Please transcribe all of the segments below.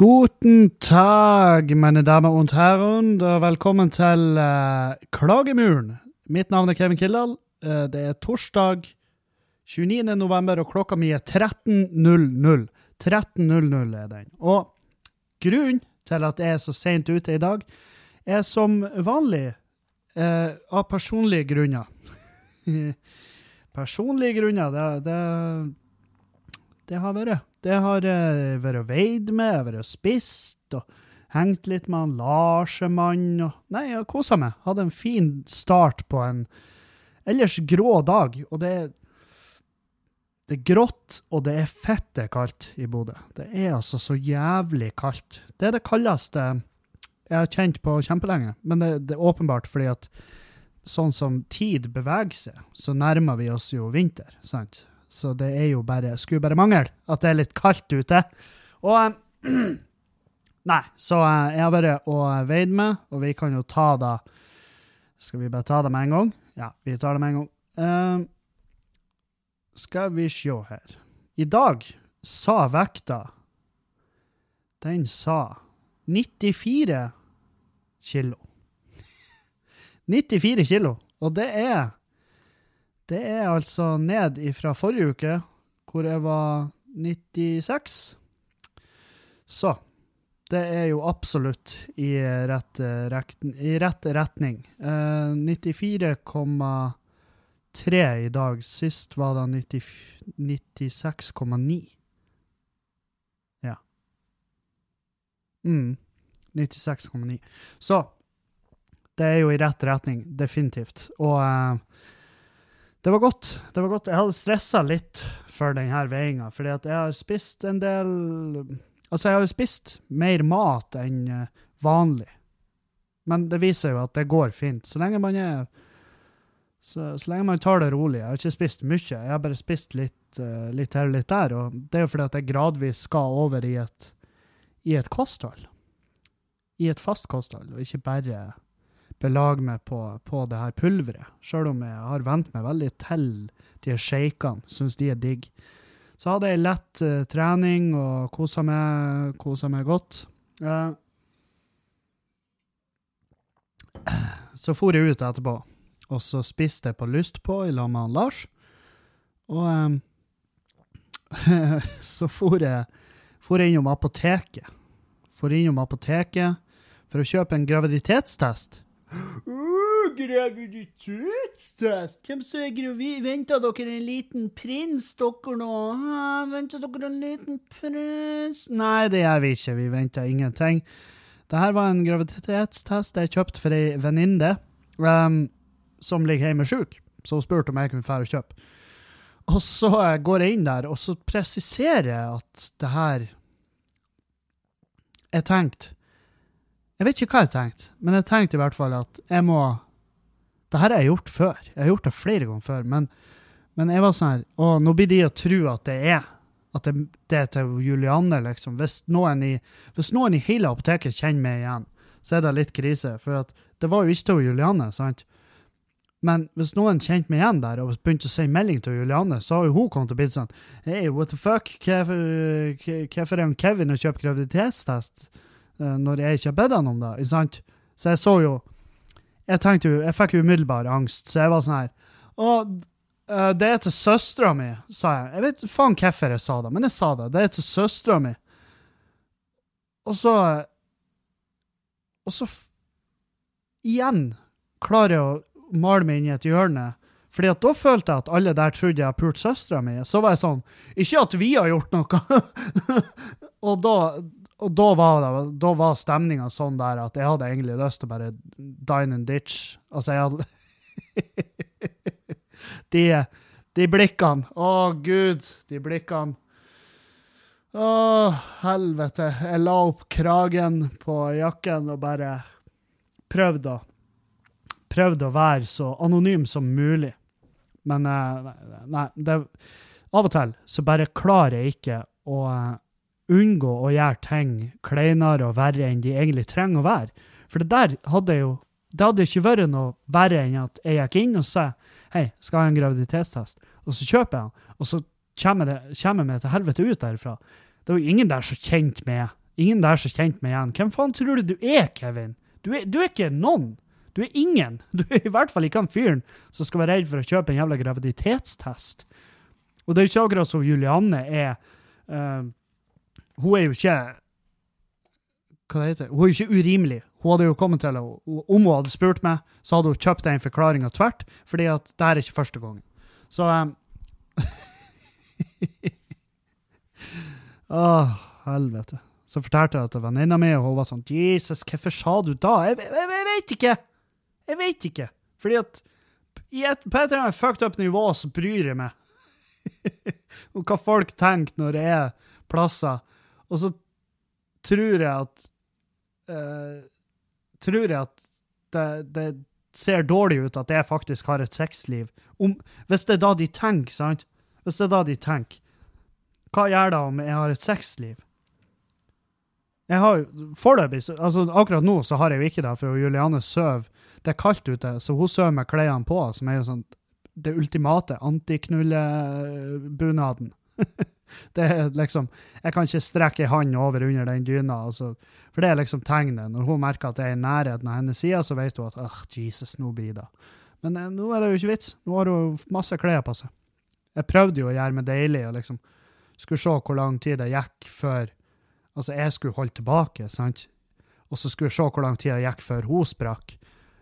Guten Tag, meine damer und Herren. og Velkommen til uh, Klagemuren. Mitt navn er Kevin Kildahl. Uh, det er torsdag 29. november, og klokka mi er 13.00. 13.00 er den. Og grunnen til at jeg er så seint ute i dag, er som vanlig uh, av personlige grunner. personlige grunner, det, det, det har vært. Det har jeg vært veid med, jeg har vært spist og hengt litt med han Larsemann og Nei, jeg har kosa meg. Hadde en fin start på en ellers grå dag. Og det er det er grått, og det er fette kaldt i Bodø. Det er altså så jævlig kaldt. Det er det kaldeste jeg har kjent på kjempelenge. Men det, det er åpenbart fordi at sånn som tid beveger seg, så nærmer vi oss jo vinter. sant? Så det er jo bare Skulle bare mangle at det er litt kaldt ute. Og Nei, så eh, jeg har vært og veid med, og vi kan jo ta da Skal vi bare ta det med en gang? Ja, vi tar det med en gang. Uh, skal vi se her. I dag sa vekta Den sa 94 kilo. 94 kilo. Og det er det er altså ned ifra forrige uke, hvor jeg var 96. Så det er jo absolutt i rett, i rett retning. Eh, 94,3 i dag. Sist var det 96,9. Ja. Mm. 96,9. Så det er jo i rett retning, definitivt. Og eh, det var godt. det var godt. Jeg hadde stressa litt for denne veiinga, fordi at jeg har spist en del Altså, jeg har jo spist mer mat enn eh, vanlig, men det viser jo at det går fint. Så lenge man er så, så lenge man tar det rolig. Jeg har ikke spist mye, jeg har bare spist litt, uh, litt her og litt der. Og det er jo fordi at jeg gradvis skal over i et, i et kosthold. I et fast kosthold, og ikke bare belage meg på, på det her pulveret, sjøl om jeg har vent meg veldig til de shakene, syns de er digg. Så hadde jeg lett uh, trening og kosa meg, kosa meg godt. Uh, så for jeg ut etterpå, og så spiste jeg på lyst på i lag med Lars. Og um, så for jeg, for jeg innom apoteket. For innom apoteket for å kjøpe en graviditetstest. Uh, graviditetstest? Hvem som er gravid? Venta dere en liten prins, dere nå? Ah, venta dere en liten prins? Nei, det gjør vi ikke. Vi venter ingenting. Dette var en graviditetstest jeg kjøpte for ei venninne um, som ligger hjemme sjuk. Så hun spurte om jeg kunne dra og kjøpe. Og så går jeg inn der, og så presiserer jeg at det her er tenkte jeg vet ikke hva jeg tenkte, men jeg tenkte i hvert fall at jeg må Det her har jeg gjort før. Jeg har gjort det flere ganger før. Men, men jeg var sånn her Å, nå blir de å tro at det er at det, det er til Julianne, liksom. Hvis noen, i, hvis noen i hele apoteket kjenner meg igjen, så er det litt krise. For det var jo ikke til Julianne, sant? Men hvis noen kjente meg igjen der og begynte å si melding til Julianne, så har jo hun kommet til å bli sånn Hei, what the fuck? Hvorfor er Kevin og kjøper graviditetstest? Eh, når jeg ikke har bedt han om det. ikke sant? Så jeg så jo Jeg tenkte jo, jeg fikk umiddelbar angst, så jeg var sånn her Og eh, det er til søstera mi, sa jeg. Jeg vet faen hvorfor jeg sa det, men jeg sa det. Det er til søstera mi. Og så Og så Igjen klarer jeg å male meg inn i et hjørne. Fordi at da følte jeg at alle der trodde jeg hadde pult søstera mi. Så var jeg sånn Ikke at vi har gjort noe! og da, og da var, det, var stemninga sånn der at jeg hadde egentlig lyst til å bare dine and ditch. Altså, jeg hadde de, de blikkene. Å, gud, de blikkene. Å, helvete. Jeg la opp kragen på jakken og bare prøvde å Prøvde å være så anonym som mulig. Men eh, nei, det, av og til så bare klarer jeg ikke å eh, unngå å gjøre ting kleinere og verre enn de egentlig trenger å være. For det der hadde jo det hadde ikke vært noe verre enn at jeg gikk inn og sa hei, skal jeg ha en graviditetstest? Og så kjøper jeg den, og så kommer, jeg meg til helvete ut derfra. Det var jo ingen der som kjente meg Ingen der som kjente meg igjen. Hvem faen tror du du er, Kevin? Du er, du er ikke noen. Du er ingen. Du er i hvert fall ikke han fyren som skal være redd for å kjøpe en jævla graviditetstest. Og det er ikke akkurat som Julianne er uh, Hun er jo ikke Hva det heter Hun er jo ikke urimelig. Hun hadde jo kommet til Om hun hadde spurt meg, så hadde hun kjøpt den forklaringa tvert, fordi at det er ikke første gangen. Så um, Åh, helvete. Så fortalte jeg til venninna mi, og hun var sånn Jesus, hvorfor sa du da? Jeg, jeg, jeg, vet ikke! Jeg vet ikke. Fordi at et, på et eller annet fucked up nivå så bryr jeg meg om hva folk tenker når det er plasser. Og så tror jeg at uh, Tror jeg at det, det, ser dårlig ut at jeg faktisk har et sexliv. Om, hvis det er da de tenker, sant? Hvis det er da de tenker. Hva gjør det om jeg har et sexliv? Jeg har Foreløpig, altså akkurat nå, så har jeg jo ikke det, for Juliane sover. Det er kaldt ute, så hun sover med klærne på, som er jo sånn det ultimate antiknullebunaden. det er liksom Jeg kan ikke strekke ei hånd over under den dyna, altså, for det er liksom tegnet. Når hun merker at jeg er i nærheten av hennes side, så vet hun at åh, Jesus, nå blir det. Men eh, nå er det jo ikke vits. Nå har hun masse klær på seg. Jeg prøvde jo å gjøre meg deilig og liksom skulle se hvor lang tid det gikk før Altså, jeg skulle holde tilbake, sant? Og så skulle jeg se hvor lang tid det gikk før hun sprakk,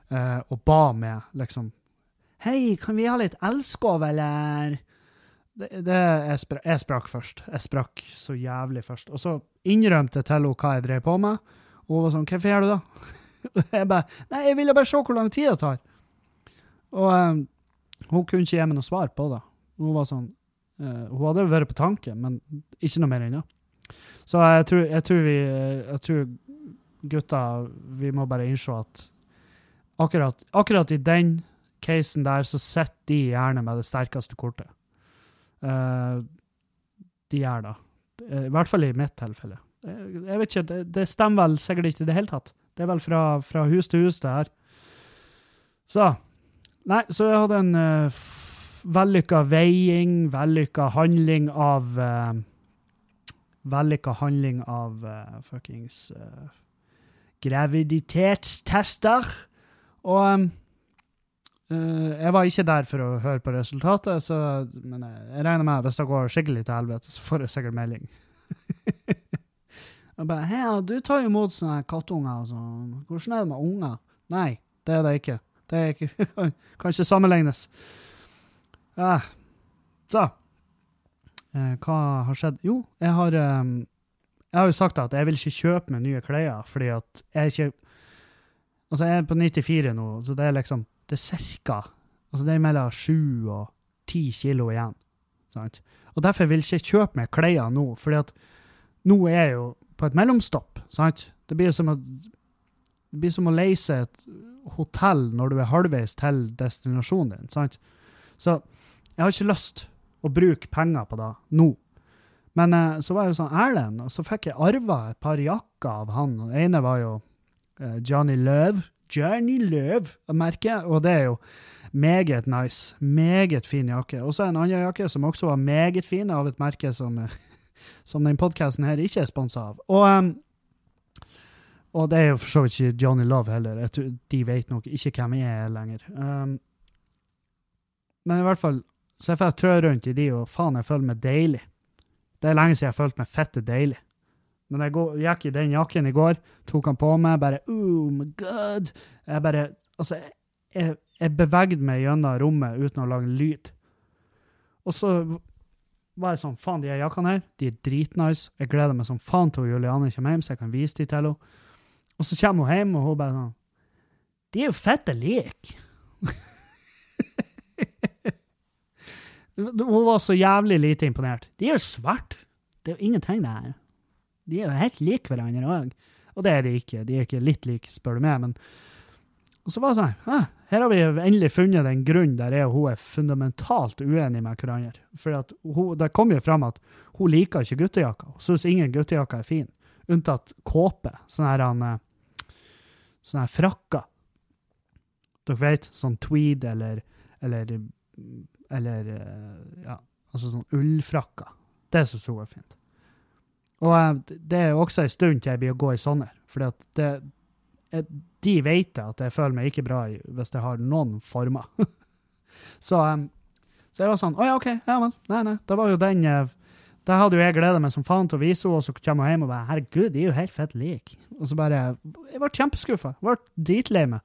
eh, og ba meg, liksom Hei, kan vi ha litt elskov, eller? Det, det, jeg, sprak, jeg sprakk først. Jeg sprakk så jævlig først. Og så innrømte jeg til henne hva jeg drev på med, og hun var sånn Hvorfor gjør du det? jeg bare Nei, jeg ville bare se hvor lang tid det tar. Og um, hun kunne ikke gi meg noe svar på det. Hun var sånn uh, Hun hadde vært på tanken, men ikke noe mer ennå. Så jeg tror, jeg tror, vi Jeg tror gutta Vi må bare innse at akkurat, akkurat i den casen der, så sitter de gjerne med det sterkeste kortet. Uh, de gjør det. Uh, I hvert fall i mitt tilfelle. Uh, jeg vet ikke, det, det, stemmer vel sikkert ikke i det hele tatt. Det er vel fra, fra hus til hus, det her. Så Nei, så jeg hadde en uh, vellykka veiing, vellykka handling av uh, vellykka handling av uh, fuckings uh, graviditetstester. Og um, jeg var ikke der for å høre på resultatet, så, men jeg, jeg regner med at hvis det går skikkelig til helvete, så får jeg sikkert melding. jeg bare 'Hei, du tar jo imot sånne kattunger og sånn. Hvordan er det med unger?' Nei, det er det ikke. Det er ikke, kan ikke sammenlignes. Ja. Så Eh, hva har skjedd? Jo, jeg har, um, jeg har jo sagt at jeg vil ikke kjøpe meg nye klær, fordi at jeg ikke Altså, jeg er på 94 nå, så det er liksom Det er cirka Altså, det er mellom 7 og 10 kilo igjen. Sant? Og derfor vil jeg ikke kjøpe meg klær nå, fordi at nå er jeg jo på et mellomstopp. sant? Det blir som å, det blir som å leise et hotell når du er halvveis til destinasjonen din. sant? Så jeg har ikke lyst å bruke penger på det nå. Men eh, så var jeg jo sånn Erlend, og så fikk jeg arva et par jakker av han. Den ene var jo eh, Johnny Løv. Johnny Løv, merke, og det er jo meget nice. Meget fin jakke. Og så en annen jakke som også var meget fin, av et merke som, som den podkasten her ikke er sponsa av. Og, um, og det er jo for så vidt ikke Johnny Love heller. Tror, de vet nok ikke hvem jeg er lenger. Um, men i hvert fall, så jeg får trø rundt i de, og faen, jeg føler meg deilig. Det er lenge siden jeg har følt meg fette deilig. Men jeg gikk i den jakken i går, tok han på meg, bare oh my god. Jeg bare Altså, jeg, jeg bevegde meg gjennom rommet uten å lage lyd. Og så var jeg sånn Faen, de jakkene her, de er dritnice. Jeg gleder meg som faen til Juliane kommer hjem, så jeg kan vise de til henne. Og så kommer hun hjem, og hun bare sånn De er jo fette like. Hun var så jævlig lite imponert. De er jo svarte. Det er jo ingenting, det her. De er jo helt like hverandre òg. Og det er de ikke. De er ikke litt like, spør du meg, Og så var det sånn Her har vi endelig funnet den grunnen der jeg og hun er fundamentalt uenige med hverandre. For hun, det kom jo fram at hun liker ikke guttejakker. Hun syns ingen guttejakker er fin, unntatt kåpe. Sånne eh, sånne her frakker. Dere vet, sånn tweed eller, eller eller eh, ja, altså sånn ullfrakker. Det syns hun er fint. Og eh, det er også en stund til jeg blir å gå i sånne. at de vet at jeg føler meg ikke bra hvis jeg har noen former. så, så jeg var sånn Å ja, OK. Ja vel. Nei, nei. Da var jo den uh, Da hadde jo jeg gleda meg som faen til å vise henne, og så kommer hun hjem og bare Herregud, de er jo helt fett like. Og så bare Jeg ble kjempeskuffa. Ble dritlei meg.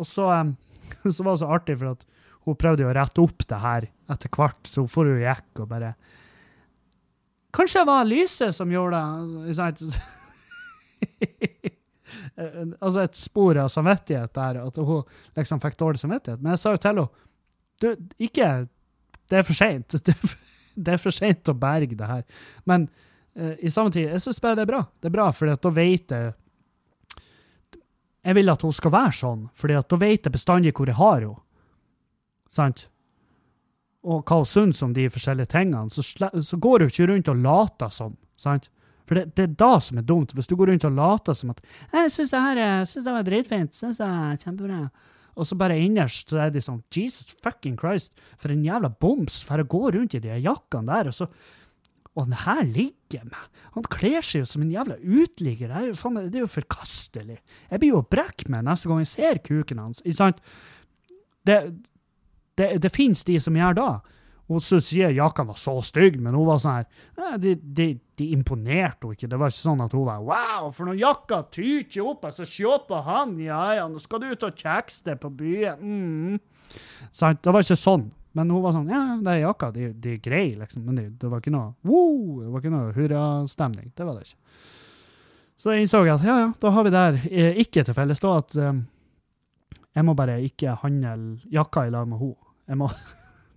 Og så, så var det så artig, for at hun prøvde jo å rette opp det her etter hvert, så hun for hun gikk og bare Kanskje det var lyset som gjorde det? altså et spor av samvittighet der, at hun liksom fikk dårlig samvittighet. Men jeg sa jo til henne du, ikke Det er for seint. Det, er for seint å berge det her. Men uh, i samme tid, jeg syns bare det er bra. Det er bra, for da vet jeg Jeg vil at hun skal være sånn, for da vet jeg bestandig hvor jeg har henne. Sant? Og hva hun syns om de forskjellige tingene. Så, så går hun ikke rundt og later som. sant? For det, det, er da som er dumt. Hvis du går rundt og later som at 'Jeg syns det her synes det var dritfint. Syns det er kjempebra.' Og så bare innerst så er de sånn Jesus fucking Christ, for en jævla boms for å gå rundt i de jakkene der, og så Og den her ligger med. Han kler seg jo som en jævla uteligger. Det er jo, det er jo forkastelig. Jeg blir jo brekk med neste gang jeg ser kuken hans. Ikke sant? Det, det, det finnes de som gjør det. Hun syntes ikke jakka var så stygg, men hun var sånn her de, de, de, imponerte henne ikke. Det var ikke sånn at hun var Wow, for noen jakka tyter opp, Altså, se på han, ja ja, nå skal du ut og kjekse deg på byen. Mm. Så, det var ikke sånn. Men hun var sånn Ja, de jakka, de, de er greie, liksom. Men det, det, var ikke noe wow, det var ikke noe hurrastemning. Det var det ikke. Så jeg innså at ja, ja, da har vi der eh, ikke til felles da at um, jeg må bare ikke handle jakka i lag med henne. Jeg må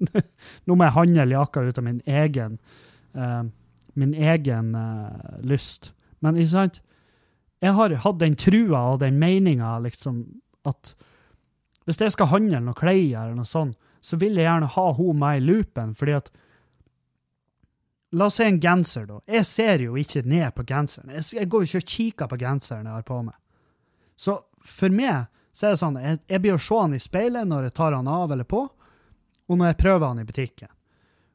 Nå må jeg handle jakka ut av min egen, uh, min egen uh, lyst. Men ikke sant? Jeg har hatt den trua og den meninga liksom, at hvis jeg skal handle noe klær eller noe sånt, så vil jeg gjerne ha hun med i loopen, fordi at La oss si en genser, da. Jeg ser jo ikke ned på genseren. Jeg, jeg går jo ikke og kikker på genseren jeg har på meg. Så for meg så er det sånn, jeg, jeg blir å se han i speilet når jeg tar han av eller på, og når jeg prøver han i butikken.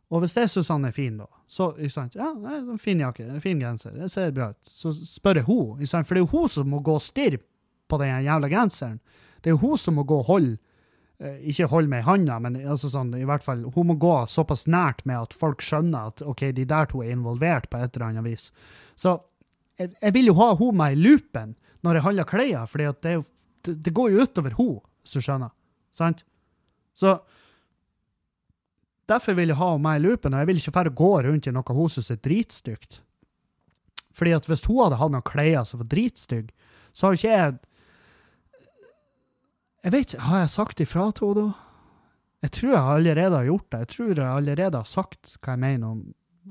Og hvis jeg syns han er fin, da, så ikke sant, ja, er fin jakke, fin genser, det ser bra ut, så spør jeg hun, for det er jo hun som må gå og stirre på den jævla genseren. Det er jo hun som må gå og holde eh, ikke holde meg i handa, men altså sånn, i hvert fall, hun må gå såpass nært med at folk skjønner at ok, de der to er involvert på et eller annet vis. Så jeg, jeg vil jo ha hun med i loopen når jeg handler klær, for det, det, går jo utover henne, hvis du skjønner. Sant? Så Derfor vil jeg ha meg i loopen, og jeg vil ikke bare gå rundt i noe hun syns er dritstygt. Fordi at hvis hun hadde hatt noen klær som var dritstygge, så har ikke jeg Jeg vet ikke, har jeg sagt ifra til henne da? Jeg tror jeg allerede har gjort det. Jeg tror jeg allerede har sagt hva jeg mener om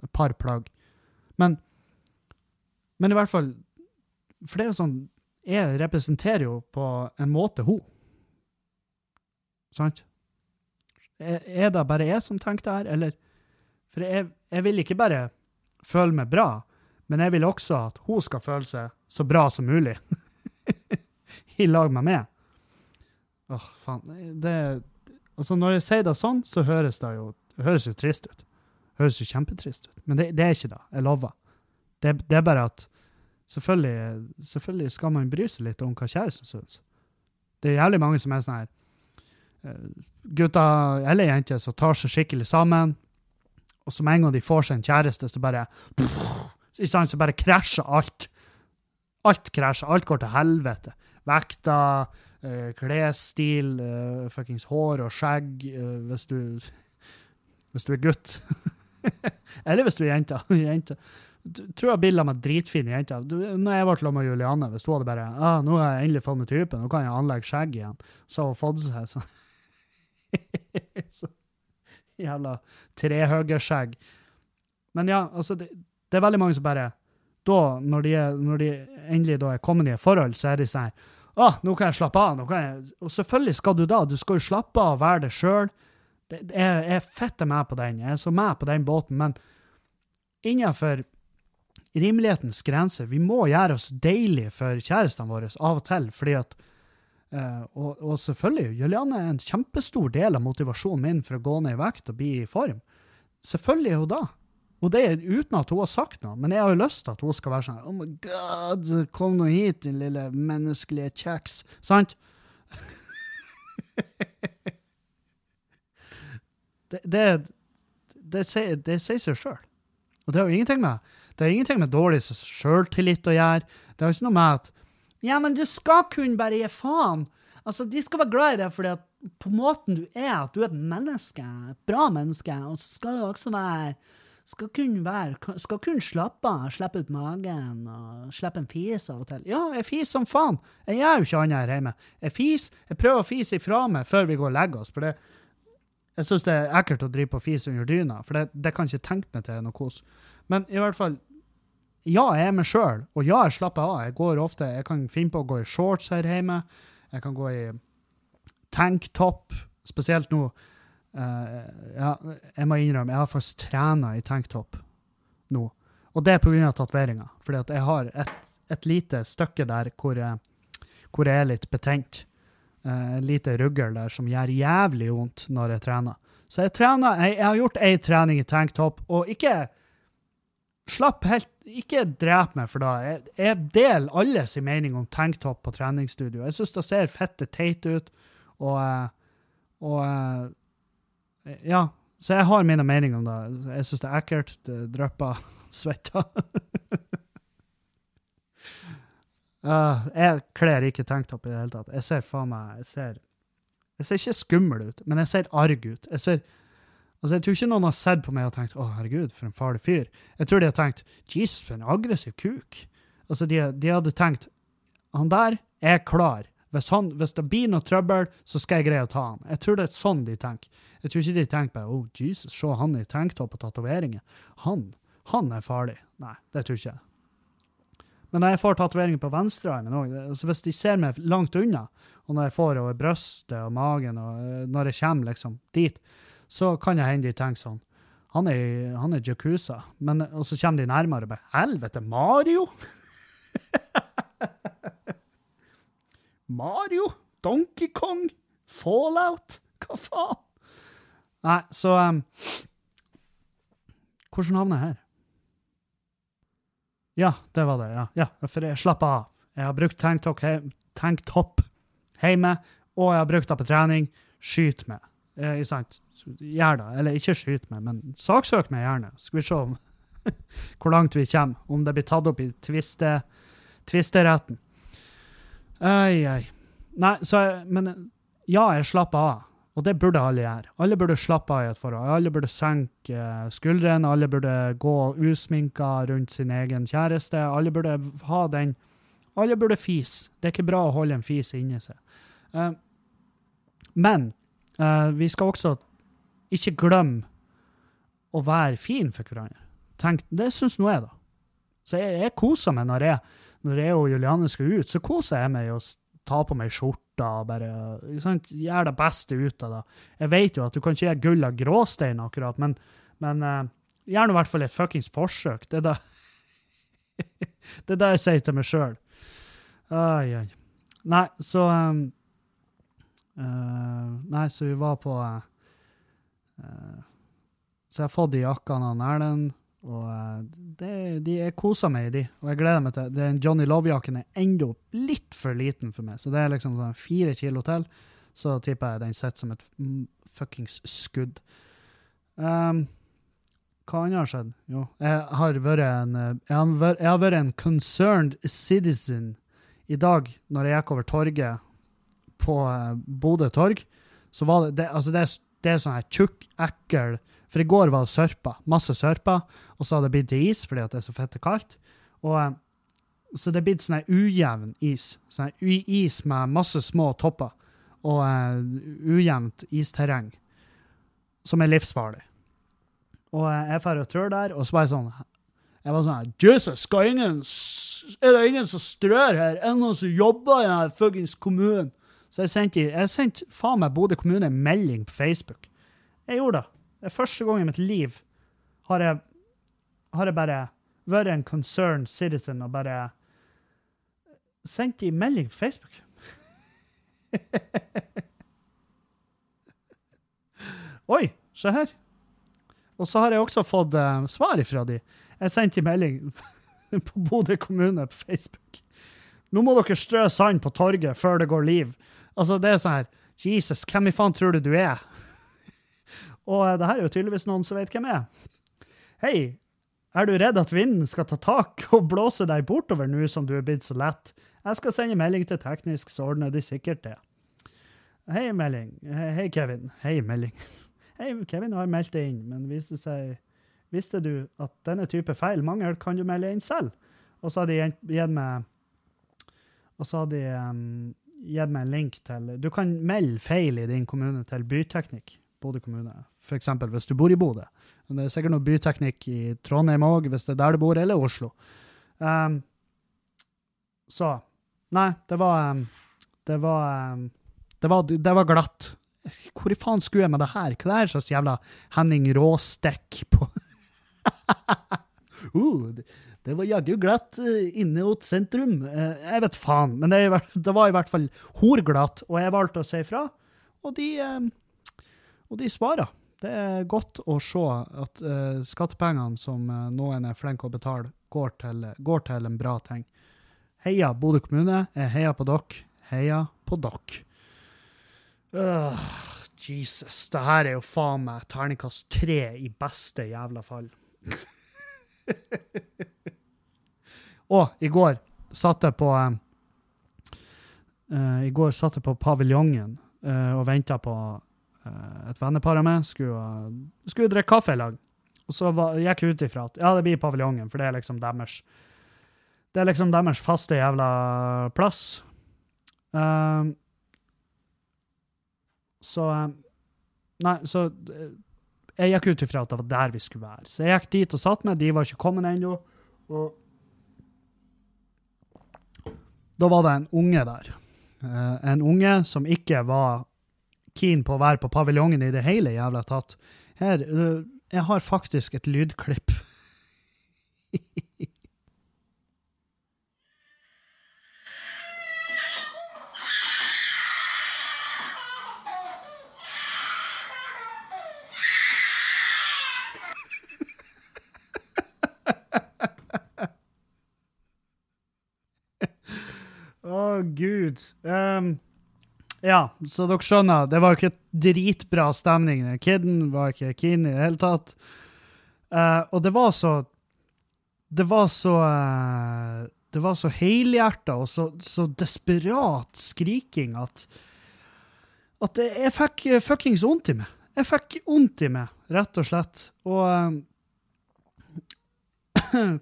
et par plagg. Men, men i hvert fall For det er jo sånn Jeg representerer jo på en måte hun. Sant? Er det bare jeg som tenker det her, eller For jeg, jeg, vil ikke bare føle meg bra, men jeg vil også at hun skal føle seg så bra som mulig. I lag med meg. Åh, faen. Det Altså, når jeg sier det sånn, så høres det jo, høres jo trist ut. Høres jo kjempetrist ut. Men det, det er ikke det. Jeg lover. Det, det, er bare at selvfølgelig, selvfølgelig skal man bry seg litt om hva kjæresten syns. Det er jævlig mange som er sånn her Eh, gutter eller jenter som tar seg skikkelig sammen, og med en gang de får seg en kjæreste, så bare Så bare krasjer alt. Alt krasjer. Alt går til helvete. Vekta, uh, klesstil, uh, fuckings hår og skjegg hvis du Hvis du er gutt. eller hvis du er jente. jente. Tror jeg bilder meg dritfine jenter. Når jeg ble sammen med Julianne, hvis hun hadde bare ah, 'Nå har jeg endelig fått meg typen, nå kan jeg anlegge skjegg igjen', så har hun fått seg sånn. så, jævla trehøggeskjegg. Men ja, altså, det, det, er veldig mange som bare da, når de, når de endelig da er kommet i et forhold, så er de sånn her Å, nå kan jeg slappe av. nå kan jeg... Og selvfølgelig skal du da. Du skal jo slappe av og være det sjøl. Jeg er fette med på den. Jeg er så med på den båten. Men innenfor rimelighetens grenser, vi må gjøre oss deilige for kjærestene våre av og til, fordi at Uh, og, og, selvfølgelig, Julianne er en kjempestor del av motivasjonen min for å gå ned i vekt og bli i form. Selvfølgelig er hun da. Og det er uten at hun har sagt noe. Men jeg har jo lyst til at hun skal være sånn Oh my God, kom nå hit, din lille menneskelige kjeks. Sant? det, det, det, sier, det sier seg sjøl. Og det har jo ingenting med det har ingenting med dårlig sjøltillit å gjøre. Det har ikke noe med at Ja, men du skal kun bare gi faen. Altså, De skal være glad i deg fordi at på måten du er, at du er et menneske, et bra menneske, og så skal du også være skal kun være, skal kun slappe av, slippe ut magen og slippe en fis av og til. Ja, jeg fiser som faen. Jeg gjør jo ikke annet her hjemme. Jeg fiser. jeg prøver å fise ifra meg før vi går og legger oss. for det, Jeg syns det er ekkelt å drive på fis under dyna, for det, det kan ikke tenke meg til noe kos. Men i hvert fall, ja, jeg er meg sjøl, og ja, jeg slapper av. Jeg går ofte, jeg kan finne på å gå i shorts her hjemme. Jeg kan gå i tanktop, spesielt nå. Uh, ja, jeg må innrømme, jeg har faktisk trena i tanktop nå. Og det er pga. tatoveringa. Fordi at jeg har et, et, lite stykke der hvor jeg, hvor jeg er litt betent. Uh, lite ruggel der som gjør jævlig vondt når jeg trener. Så jeg trener, jeg, jeg har gjort ei trening i tanktop, og ikke Slapp helt Ikke drep meg for da. Jeg, jeg deler sin mening om tanktop på treningsstudio. Jeg syns det ser fette teit ut, og, eh, og eh, Ja. Så jeg har mine meninger om det. Jeg syns det er ekkelt. Det drypper svette. uh, jeg kler ikke tanktopp i det hele tatt. Jeg ser faen meg Jeg ser, jeg ser ikke skummel ut, men jeg ser arg ut. Jeg ser Altså, Jeg tror ikke noen har sett på meg og tenkt 'Å, herregud, for en farlig fyr'. Jeg tror de har tenkt 'Jesus, for en aggressiv kuk'. Altså, de, de hadde tenkt 'Han der er klar'. Hvis, han, hvis, det blir noe trøbbel, så skal jeg greie å ta han. Jeg tror det er sånn de tenker. Jeg tror ikke de tenker på oh, Jesus, se han i tanktopp og tatoveringer'. Han, han er farlig. Nei, det tror ikke jeg. Men når jeg får tatoveringer på venstrearmen òg, altså hvis de ser meg langt unna, og når jeg får over brystet og magen, og eh, når jeg kommer liksom dit, så kan jeg hende de tenker sånn Han er, han er Jacuza. Men, og så kommer de nærmere og bare Helvete, Mario! Mario? Donkey Kong? Fallout? Hva faen? Nei, så um, Hvordan havner jeg her? Ja, det var det. ja. ja for jeg slapp av. Jeg har brukt tanktopp hjemme, og jeg har brukt det på trening. Skyt meg. Eh, sant? Gjerne. Eller ikke skyt meg, men saksøk meg gjerne. Skal vi se om hvor langt vi kommer. Om det blir tatt opp i tviste, tvisteretten. Ei, ei. Nei, så Men ja, jeg slapper av. Og det burde alle gjøre. Alle burde slappe av i et forhold. Alle burde senke eh, skuldrene. Alle burde gå usminka rundt sin egen kjæreste. Alle burde ha den Alle burde fise. Det er ikke bra å holde en fis inni seg. Uh, men vi skal også ikke glemme å være fin for hverandre. Tenk, det syns nå jeg, da. Så jeg, jeg, koser meg når jeg, når jeg og Juliane skal ut. Så koser jeg meg i å ta på meg skjorta og bare sant, gjøre det beste ut av det. Jeg vet jo at du kan ikke gjøre gull av gråstein, akkurat, men, men uh, gjør nå i hvert fall et fuckings forsøk. Det er det, det er det jeg sier til meg sjøl. Ai, ai. Nei, så um, uh, Nei, så vi var på uh, så jeg har fått de jakkene av Erlend, og uh, det, de, er koser meg i de. Og jeg gleder meg til Den Johnny Love-jakken er enda litt for liten for meg, så det er liksom sånn fire kilo til. Så tipper jeg den sitter som et fuckings skudd. Um, hva annet har skjedd? Jo, jeg har vært en, jeg har vært, jeg har vært en concerned citizen i dag, når jeg gikk over torget på uh, Bodø torg. Så var det, det, altså det, det er sånn her tjukk, ekkel For i går var det sørpa. Masse sørpa. Og så har det blitt til is fordi det er så fette kaldt. Og, eh, så det er blitt sånn ujevn is. Sånn is med masse små topper. Og uh, ujevnt isterreng. Som er livsfarlig. Og uh, jeg drar og trør der, og så var jeg sånn Jeg var sånn Jesus, skal ingen Er det ingen som strør her? Er det noen som jobber i denne fuckings kommunen? Så jeg sendte, jeg sendte faen meg Bodø kommune en melding på Facebook. Jeg gjorde det. Det er første gang i mitt liv har jeg, har jeg bare vært en concerned citizen og bare sendt en melding på Facebook. Oi, se her. Og så har jeg også fått uh, svar ifra de. Jeg sendte en melding på Bodø kommune på Facebook. Nå må dere strø sand på torget før det går liv. Altså, det er sånn her Jesus, hvem i faen tror du du er? Og uh, det her er jo tydeligvis noen som vet hvem jeg er. Hei, er du redd at vinden skal ta tak og blåse deg bortover nå som du er blitt så lett? Jeg skal sende melding til teknisk, så ordner de sikkert det. Hei, melding. Hei, Kevin. Hei, melding. Hei, Kevin har meldt det inn, men viste, seg, visste du at denne type feil mangel kan du melde inn selv? Og så har de gitt meg og så har de um, gitt meg en link til Du kan melde feil i din kommune til Byteknikk, Bodø kommune. F.eks. hvis du bor i Bodø. Det er sikkert noe byteknikk i Trondheim òg, hvis det er der du bor, eller Oslo. Um, så Nei, det var um, Det var um, det var, det var glatt. Hvor i faen skulle jeg med det her? Hva er det slags jævla Henning Råstekk på uh, det, var jaggu glatt uh, inne mot sentrum. Uh, jeg vet faen, men det, var i hvert fall horglatt, og jeg valgte å si ifra. Og de, uh, og de svarer. Det er godt å se at skattepengene som noen er flinke å betale, går til, går til en bra ting. Heia Bodø kommune. Jeg heier på dere. Heia på dere. Jesus. Det her er jo faen meg terningkast tre i beste jævla fall. Og i går satt jeg på uh, I går satt jeg på paviljongen uh, og venta på uh, et vennepar av meg. Skulle, skulle drikke kaffe i lag. Og så var, gikk jeg ut ifra at ja, det blir paviljongen, for det er liksom deres Det er liksom deres faste jævla plass. Så Nei, så jeg gikk ut ifra at det var der vi skulle være. Så jeg gikk dit og satt meg. De var ikke kommet ennå. Og da var det en unge der. Uh, en unge som ikke var keen på å være på paviljongen i det hele jævla tatt. Her, uh, jeg har faktisk et lydklipp. Å, gud. Um, ja, så dere skjønner, det var jo ikke dritbra stemning. Kiden var ikke keen i det hele tatt. Uh, og det var så Det var så uh, Det var så helhjerta og så, så, desperat skriking at At jeg fikk fuckings vondt i meg. Jeg fikk vondt i meg, rett og slett. Og uh,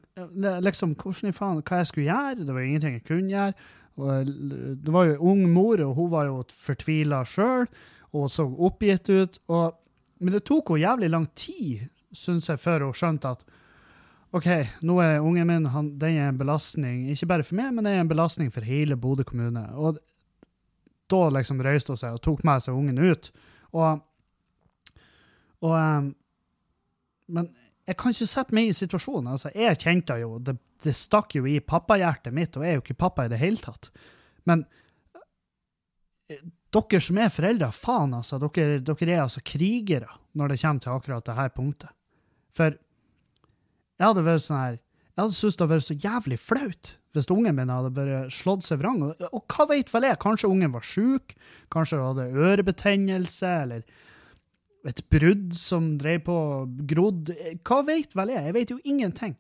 liksom, hvordan i faen, hva jeg skulle gjøre? Det var ingenting jeg kunne gjøre. Det var jo ung mor, og hun var jo fortvila sjøl og så oppgitt ut. Og, men det tok henne jævlig lang tid, syns jeg, før hun skjønte at OK, nå er ungen min han, den er en belastning, ikke bare for meg, men det er en belastning for hele Bodø kommune. Og da liksom røyste hun seg og tok med seg ungen ut. Og, og um, Men jeg kan ikke sette meg i situasjonen. altså Jeg kjente jo det det stakk jo i pappahjertet mitt, og jeg er jo ikke pappa i det hele tatt. Men eh, dere som er foreldre, faen, altså. Dere, dere, er altså krigere når det kommer til akkurat det her punktet. For jeg hadde vært sånn her Jeg hadde syntes det hadde vært så jævlig flaut hvis ungen min hadde bare slått seg vrang. Og, og hva vet vel jeg? Kanskje ungen var sjuk? Kanskje hun hadde ørebetennelse? Eller et brudd som drev på grodd? Hva vet vel jeg? Jeg vet jo ingenting.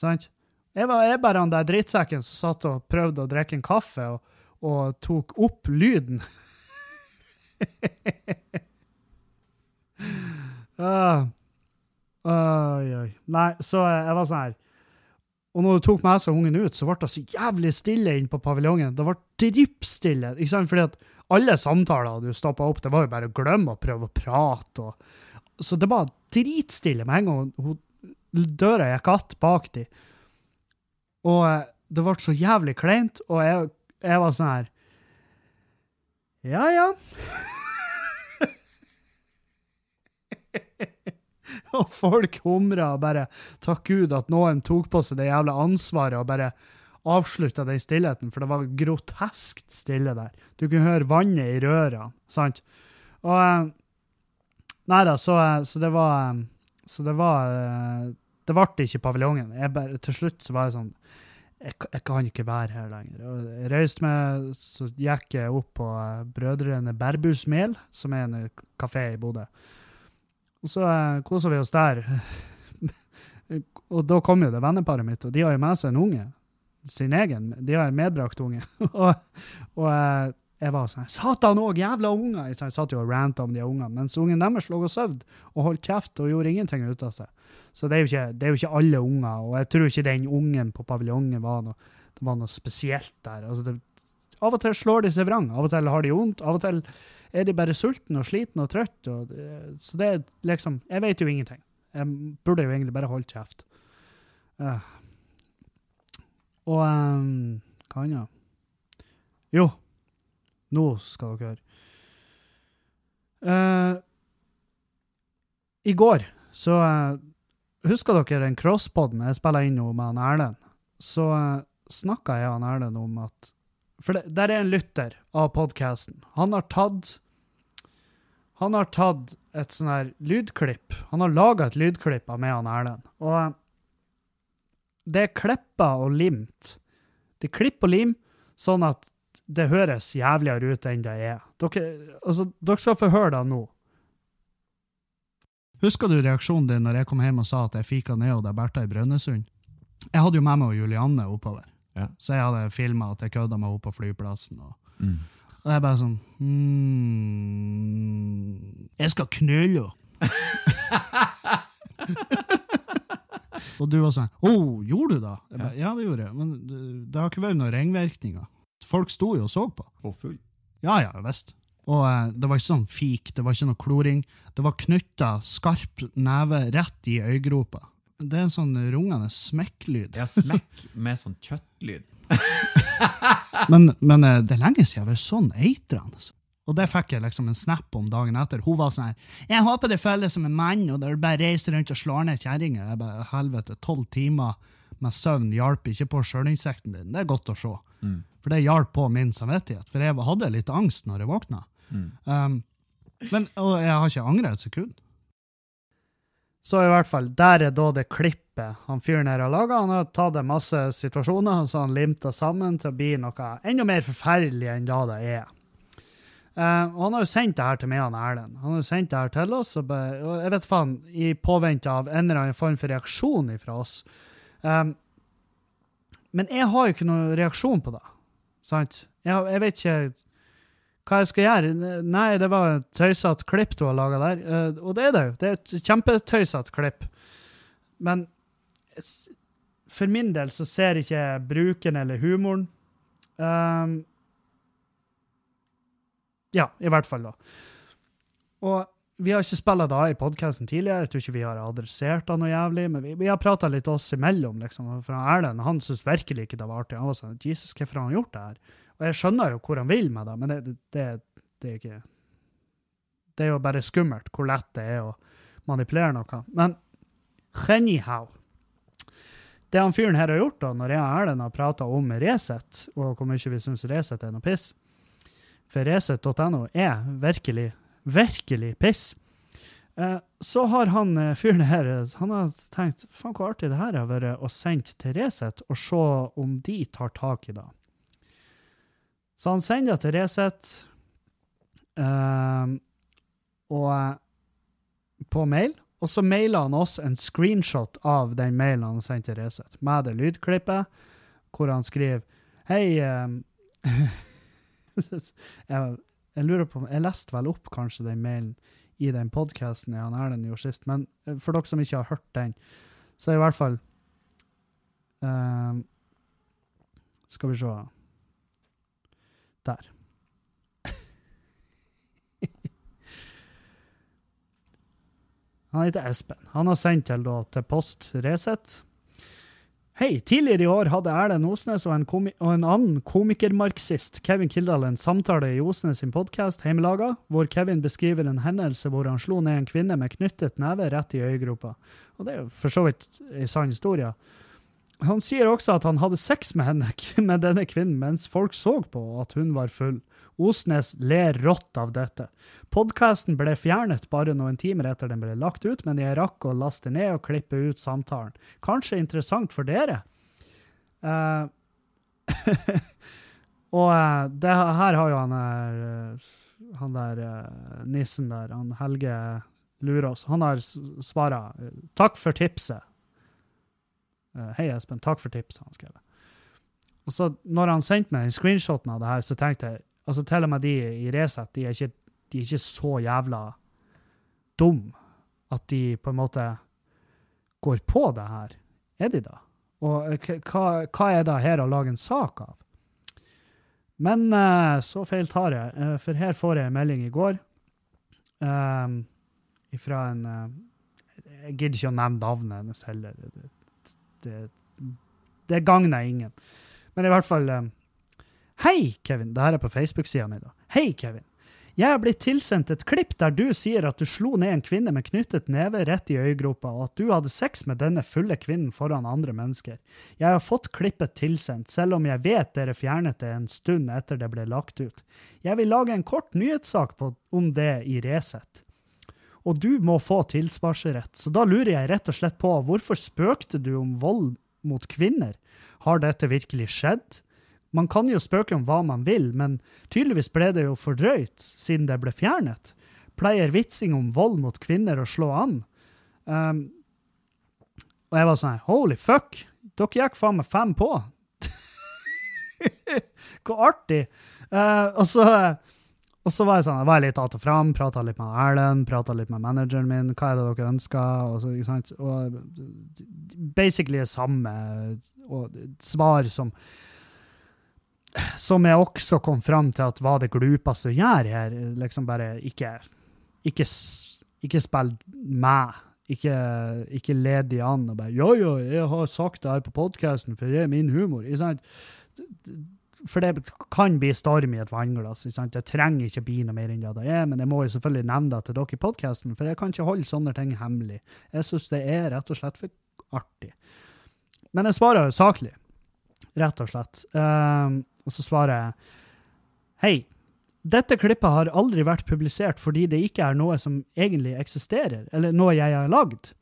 Sant? Jeg var jeg bare han der drittsekken som satt og prøvde å drikke en kaffe og, og tok opp lyden. uh, oi, oi. Nei, så jeg var sånn her Og når du tok med seg ungen ut, så ble det så jævlig stille inne på paviljongen. Det ble drippstille. Fordi at alle samtaler du stoppa opp, det var jo bare å glemme å prøve å prate. Og, så det var dritstille med en gang hun, døra gikk att bak dem. Og eh, det ble så jævlig kleint, og jeg, jeg var sånn her Ja, ja. og folk humra og bare Takk Gud at noen tok på seg det jævla ansvaret og bare avslutta den stillheten, for det var groteskt stille der. Du kunne høre vannet i røra, sant? Og eh, Nei da, så, eh, så, det var Så det var Det ble ikke paviljongen. Bare, til slutt så var jeg sånn jeg, jeg kan ikke være her lenger. Og jeg reiste meg, så gikk jeg opp på eh, Brødrene Berbus Mel, som er en kafé i Bodø. Og så eh, kosa vi oss der. og da kom jo det venneparet mitt, og de har jo med seg en unge. Sin egen. De har en medbrakt unge. og og eh, jeg var sånn Satan òg, jævla unger! Jeg satt jo og ranta om de ungene. Mens ungen deres lå og sov og holdt kjeft og gjorde ingenting ut av seg. Så det er, jo ikke, er jo ikke alle unger, og jeg tror ikke den ungen på paviljongen var noe, det var noe spesielt der. Altså det, av og til slår de seg vrang, av og til har de vondt, av og til er de bare sultne og slitne og trøtte. Så det er liksom Jeg vet jo ingenting. Jeg burde jo egentlig bare holdt kjeft. Uh. Og um, hva annet? Jo, nå skal dere høre. Uh, I går så uh, Husker dere den crosspoden jeg spilla inn med han Erlend? Så uh, snakka jeg han Erlend om at For det, der er en lytter av podkasten. Han har tatt Han har tatt et sånn her lydklipp. Han har laga et lydklipp av meg og Erlend. Og uh, det er klippa og limt. Det er klipp og lim, sånn at det høres jævligere ut enn det er. Dere, altså, dere skal få høre det nå. Husker du reaksjonen din når jeg kom hjem og sa at jeg fika ned og det Bertha i Brønnøysund? Jeg hadde jo med meg Julianne oppover, Ja. så jeg hadde filma at jeg kødda med henne på flyplassen. Og, Mm. og jeg bare sånn hmm, Jeg skal knulle henne! og du var sånn Å, gjorde du det? Bare, ja, det gjorde jeg. Men det, det har ikke vært noen ringvirkninger. Folk sto jo og så på. Og full. Ja, ja, visst. Og eh, det var ikke sånn fik, det var ikke noe kloring. Det var knytta skarp neve rett i øyegropa. Det er en sånn rungende smekklyd. Ja, smekk med sånn kjøttlyd. Men, men eh, det er lenge siden jeg har vært sånn eitrende. Og det fikk jeg liksom en snap om dagen etter. Hun var sånn her 'Jeg håper det føles som en mann, og dere bare reiser rundt og slår ned kjerringer.' Jeg bare Helvete, tolv timer med søvn hjalp ikke på sjølinsekten din. Det er godt å se. Mm. For det hjalp på min samvittighet. For jeg hadde litt angst når jeg våkna. Mm. Um, men, og jeg har ikke angra et sekund. Så i hvert fall, der er da det klippet han fyren her har laga. Han har tatt en masse situasjoner og så han limt sammen til å bli noe enda mer forferdelig enn da det er. Uh, og han har jo sendt det her til meg og Erlend. Han har jo sendt det her til oss, og, be, og jeg vet faen, i påvente av en eller annen form for reaksjon fra oss. Um, men jeg har jo ikke noen reaksjon på det. Sant? Ja, jeg vet ikke hva jeg skal gjøre. Nei, det var et tøysete klipp du har laga der. Uh, og det er det jo. Det er et kjempetøysete klipp. Men for min del så ser ikke jeg bruken eller humoren. Um, ja, i hvert fall, da. Og vi har ikke spilla av i podkasten tidligere. Jeg tror ikke vi har adressert det noe jævlig, men vi, vi har prata litt oss imellom, liksom. For Erlend han syntes virkelig ikke det var artig. Han var sånn Jesus, hvorfor har han gjort det her? Og jeg skjønner jo hvor han vil med det, men det, det, det er ikke Det er jo bare skummelt hvor lett det er å manipulere noe. Men anyhow Det han fyren her har gjort, da, når jeg og Erlend har prata om Resett, og hvor mye vi syns Resett er noe piss For Resett.no er virkelig, virkelig piss. Eh, så har han eh, fyren her han har tenkt faen hvor artig det her har vært å sende til Resett og se om de tar tak i det. Så han sender til Resett eh, eh, på mail, og så mailer han oss en screenshot av den mailen han sendte til Resett, med det lydklippet, hvor han skriver Hei eh, jeg, jeg lurer på Jeg leste vel opp kanskje den mailen i den podkasten og Erlend gjorde sist, men eh, for dere som ikke har hørt den, så er i hvert fall um, Skal vi se Der. Han heter Espen. Han har sendt til, da, til Post Resett. Hei, tidligere i år hadde Erlend Osnes og en, og en annen komikermarxist, Kevin Kildahl, en samtale i Osnes sin podkast Heimelaga, hvor Kevin beskriver en hendelse hvor han slo ned en kvinne med knyttet neve rett i øyegropa. Og det er jo for så vidt en sann historie. Han sier også at han hadde sex med henne, med denne kvinnen, mens folk så på, at hun var full. Osnes ler rått av dette. Podkasten ble fjernet bare noen timer etter den ble lagt ut, men jeg rakk å laste ned og klippe ut samtalen. Kanskje interessant for dere? Uh, og uh, det her har jo han der, eh, han der nissen der, han Helge Lurås, han har svara 'takk for tipset'. Eh, Hei, Espen, takk for tipset, han skrev. Og så når han sendte meg den screenshoten av det her, så tenkte jeg altså til og med de i Resett, de de er ikke så jævla dum at de på en måte går på det her. Er de da? Og eh, hva, hva er det her å lage en sak av? Men eh, så feil tar jeg, for her får jeg en melding i går um, fra en Jeg gidder ikke å nevne navnet hennes heller. Det, det, det gagner ingen. Men i hvert fall eh, Hei, Kevin. Det her er på Facebook-sida mi. Hei, Kevin. Jeg er blitt tilsendt et klipp der du sier at du slo ned en kvinne med knyttet neve rett i øyegropa, og at du hadde sex med denne fulle kvinnen foran andre mennesker. Jeg har fått klippet tilsendt, selv om jeg vet dere fjernet det en stund etter det ble lagt ut. Jeg vil lage en kort nyhetssak på, om det i Resett. Og du må få tilsvarsrett, så da lurer jeg rett og slett på hvorfor spøkte du om vold mot kvinner? Har dette virkelig skjedd? Man kan jo spøke om hva man vil, men tydeligvis ble det jo for drøyt, siden det ble fjernet. Pleier vitsing om vold mot kvinner å slå an? Um, og jeg var sånn holy fuck, dere gikk faen meg fem på. Hvor artig. Uh, og, så, og så var jeg sånn, jeg var litt att og fram, prata litt med Erlend, prata litt med manageren min, hva er det dere ønsker? Og, så, ikke sant? og basically det samme og svar som som jeg også kom fram til at var det glupeste å gjøre her. Liksom bare ikke Ikke, ikke spill meg. Ikke, ikke led de an og bare 'Ja, ja, jeg har sagt det her på podkasten, for det er min humor'. Ikke sant? For det kan bli storm i et vannglass. Ikke sant? Det trenger ikke bli noe mer enn det det er, men jeg må jo selvfølgelig nevne det til dere i podkasten, for jeg kan ikke holde sånne ting hemmelig. Jeg syns det er rett og slett for artig. Men jeg svarer jo saklig, rett og slett. Um, og så svarer jeg Hei. Dette klippet har aldri vært publisert fordi det ikke er noe som egentlig eksisterer, eller noe jeg har lagd.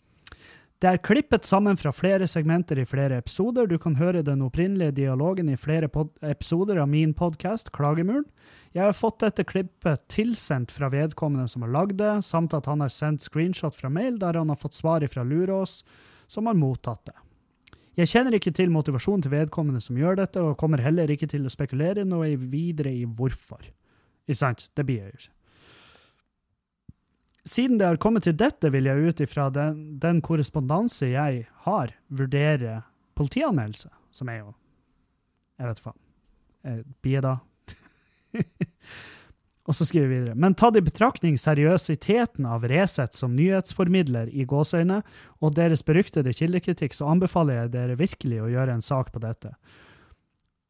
Det er klippet sammen fra flere segmenter i flere episoder. Du kan høre den opprinnelige dialogen i flere episoder av min podkast, Klagemuren. Jeg har fått dette klippet tilsendt fra vedkommende som har lagd det, samt at han har sendt screenshot fra mail der han har fått svar fra Lurås, som har mottatt det. Jeg kjenner ikke til motivasjonen til vedkommende som gjør dette, og kommer heller ikke til å spekulere noe videre i hvorfor. Ikke sant? Det blir jeg jo ikke. Siden det har kommet til dette, vil jeg ut ifra den, den korrespondanse jeg har, vurdere politianmeldelse, som er jo Jeg vet faen. Eh, Blir? Og så skriver vi videre. Men tatt i betraktning seriøsiteten av Resett som nyhetsformidler i gåseøyne, og deres beryktede kildekritikk, så anbefaler jeg dere virkelig å gjøre en sak på dette.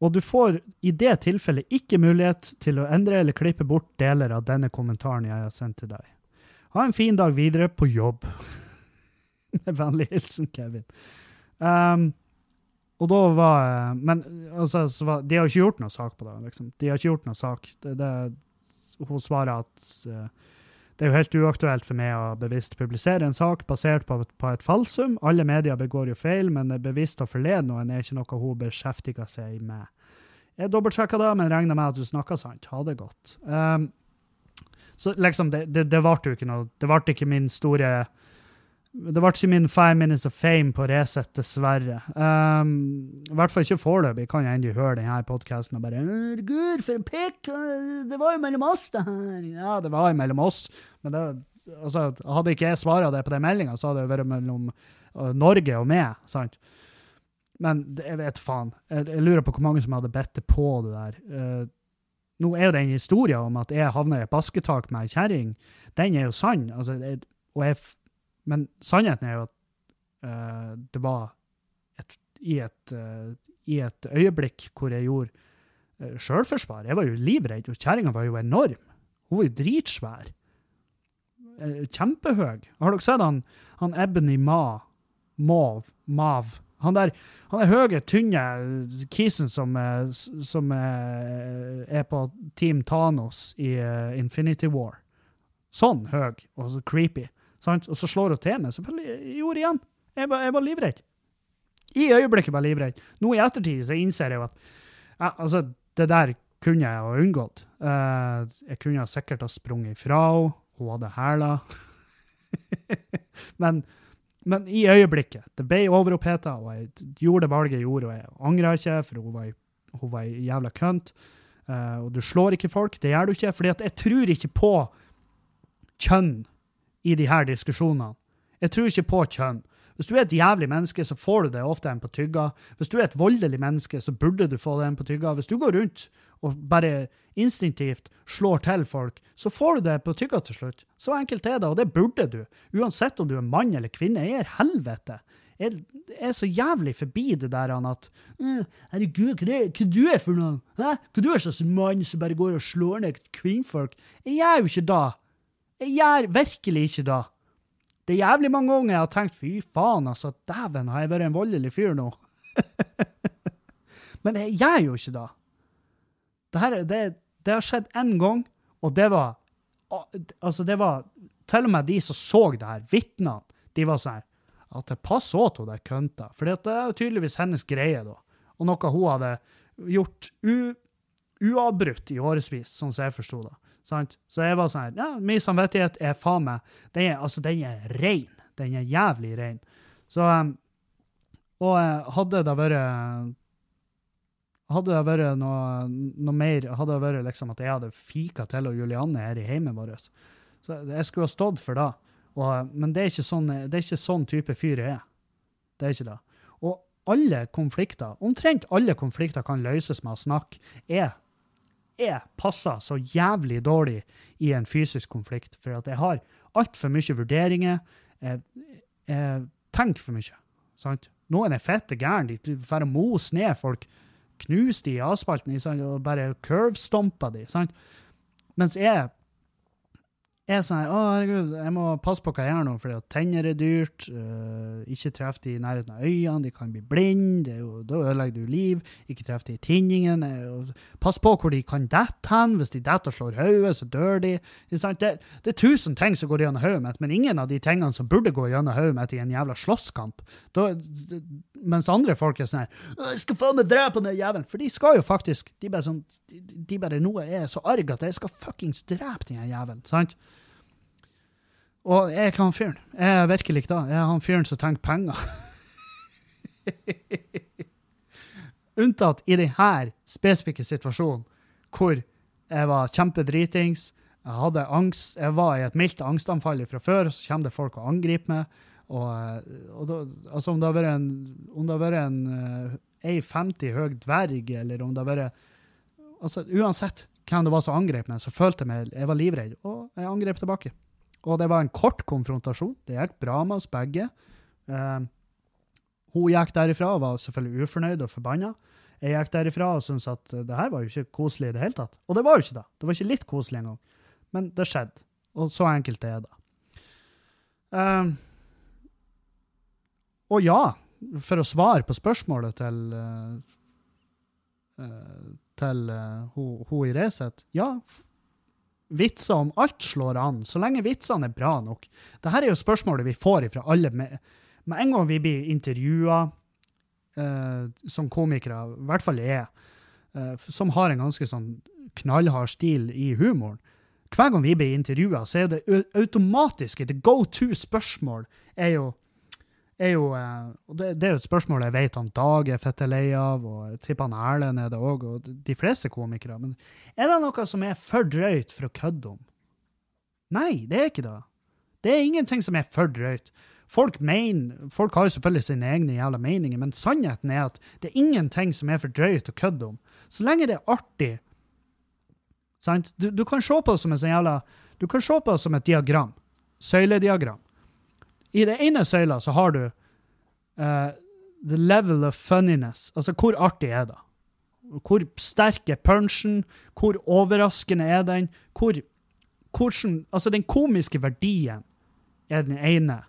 Og du får i det tilfellet ikke mulighet til å endre eller klippe bort deler av denne kommentaren jeg har sendt til deg. Ha en fin dag videre på jobb. Med vennlig hilsen Kevin. Um, og da var Men altså, så var, de har jo ikke gjort noe sak på det. liksom. De har ikke gjort noe sak. Det, det, hun svarer at eh, det er jo helt uaktuelt for meg å bevisst publisere en sak basert på, på et falsum. Alle medier begår jo feil, men bevisst å forlede noen er ikke noe hun beskjeftiger seg med. Jeg dobbeltsjekka det, men regner med at du snakker sant. Ha det godt. Um, så liksom, det, det, det varte jo ikke noe Det varte ikke min store Det ble ikke min five minutes of fame på Resett, dessverre. Um, I hvert fall ikke foreløpig. Kan jeg endelig høre denne podkasten og bare Gud, for en pikk! Det var jo mellom oss, det her! Ja, det var jo mellom oss, men det, altså, hadde ikke jeg svara det på den meldinga, så hadde det vært mellom uh, Norge og meg, sant? Men jeg vet faen. Jeg, jeg lurer på hvor mange som hadde bedt på det der. Uh, nå er jo den historien om at jeg havna i et basketak med ei kjerring, den er jo sann. Altså, jeg, jeg, men sannheten er jo at uh, det var et, i, et, uh, i et øyeblikk hvor jeg gjorde uh, sjølforsvar. Jeg var jo livredd, og kjerringa var jo enorm. Hun var jo dritsvær. Uh, kjempehøy. Har dere sett han, han Ebony Ma, Mav, Mav, Han der, han er høye, tynne kisen som, eh, som eh, er på Team Thanos i eh, Infinity War. Sånn høy og så creepy. Sant? Og så slår hun til meg. Selvfølgelig gjorde igjen. Jeg var, jeg var livredd. I øyeblikket var jeg livredd. Nå i ettertid så innser jeg jo at ja, altså, det der kunne jeg ha unngått. Uh, jeg kunne sikkert ha sprunget ifra henne. Hun hadde hæler. men, men i øyeblikket. Det ble overoppheta, og jeg gjorde det valget jeg gjorde, og jeg angra ikke, for hun var, hun var ei jævla kønt. Uh, og du slår ikke folk, det gjør du ikke, fordi jeg tror ikke på kjønn i de her diskusjonene. Jeg tror ikke på kjønn. Hvis du er et jævlig menneske, så får du det ofte en på tygga. Hvis du er et voldelig menneske, så burde du få det en på tygga. Hvis du går rundt og bare instinktivt slår til folk, så får du det på tygga til slutt. Så enkelt er det, og det burde du. Uansett om du er mann eller kvinne. Jeg er helvete. Jeg er så jævlig forbi det der han at «Øh, Herregud, hva, er, hva du er for noe? Hæ? Hva du er slags mann som bare går og slår ned kvinnfolk? Jeg gjør jo ikke det. Jeg gjør virkelig ikke det. Det er jævlig mange ganger jeg har tenkt fy faen, altså, dæven, har jeg vært en voldelig fyr nå? Men jeg gjør jo ikke det. Det, det, det har skjedd én gang, og det var Altså, det var Til og med de som så det her, vitnene, de var sånn At det passer òg til hun kønta. For det er jo tydeligvis hennes greie, da. Og noe hun hadde gjort uavbrutt i årevis, sånn som jeg forsto det. Sant? Så jeg var sånn ja, min samvittighet er faen meg Den er, altså, den er rein. Den er jævlig rein. Så um, Og eh, hadde det vært Hadde det vært noe, noe mer Hadde det vært liksom at jeg hadde fika til og Julianne her i heimen vårt, så jeg skulle ha stått for det. Og, men det er, ikke sånn, det er ikke sånn type fyr jeg er. Det er ikke det. Og alle konflikter, omtrent alle konflikter kan løses med å snakke. Jeg, jeg passer så jævlig dårlig i en fysisk konflikt, for at jeg har altfor mye vurderinger. Jeg, jeg tenker for mye. Sant? Noen er fette gærne. De får moser ned folk, Knuser de i asfalten og bare curvestompe de. Sant? Mens jeg er sånn å herregud, jeg må passe på hva jeg gjør nå, fordi at tenner er dyrt, øh, ikke treff de i nærheten av øynene, de kan bli blind, det jo, da ødelegger du liv, ikke treff de i tinningen, pass på hvor de kan dette hen, hvis de detter og slår hodet, så dør de. Det, det er tusen ting som går gjennom hodet mitt, men ingen av de tingene som burde gå gjennom hodet mitt i en jævla slåsskamp. Da, mens andre folk er sånn her, jeg skal faen meg drepe den jævelen, for de skal jo faktisk, de bare sånn, de, bare, noe er så arg at jeg skal fuckings drepe den jævelen, sant? Og jeg er ikke han fyren. Jeg er virkelig ikke det. Jeg er han fyren som tenker penger. Unntatt i denne spesifikke situasjonen, hvor jeg var kjempedritings, jeg hadde angst, jeg var i et mildt angstanfall fra før, og så kommer det folk og angriper meg. Og, eh, og da, altså om det har vært en, om det har vært en eh, 1,50 høy dverg, eller om det har vært altså Uansett hvem det var som angrep meg, så følte jeg meg jeg var livredd, og jeg angrep tilbake. Og det var en kort konfrontasjon. Det gikk bra med oss begge. Eh, hun gikk derifra og var selvfølgelig ufornøyd og forbanna. Jeg gikk derifra og syntes at eh, det her var jo ikke koselig i det hele tatt. Og det var jo ikke det. Det var ikke litt koselig engang. Men det skjedde. Og så enkelt er det. Eh, og ja, for å svare på spørsmålet til eh, til eh, hun hun i Resett, ja, vitser om alt slår an, så lenge vitsene er bra nok. Dette er jo spørsmålet vi får fra alle. Med, med en gang vi blir intervjua eh, som komikere, i hvert fall jeg, eh, som har en ganske sånn knallhard stil i humoren, hver gang vi blir intervjua, så er det au- automatiske, det go to-spørsmål, er jo er jo, eh, og det, det er jo et spørsmål jeg vet han Dag er fette lei av, og jeg tipper Erlend er det òg, og de fleste komikere. Men er det noe som er for drøyt for å kødde om? Nei, det er ikke det. Det er ingenting som er for drøyt. Folk mener, folk har jo selvfølgelig sine egne jævla meninger, men sannheten er at det er ingenting som er for drøyt å kødde om. Så lenge det er artig? Du, du kan se på det som en sånn jævla, du kan se på det som et diagram. Søylediagram. I det ene søyla så har du uh, the level of funniness. Altså, hvor artig er det? Hvor sterk er punchen? Hvor overraskende er den? Hvor, hvordan, altså, den komiske verdien er den ene,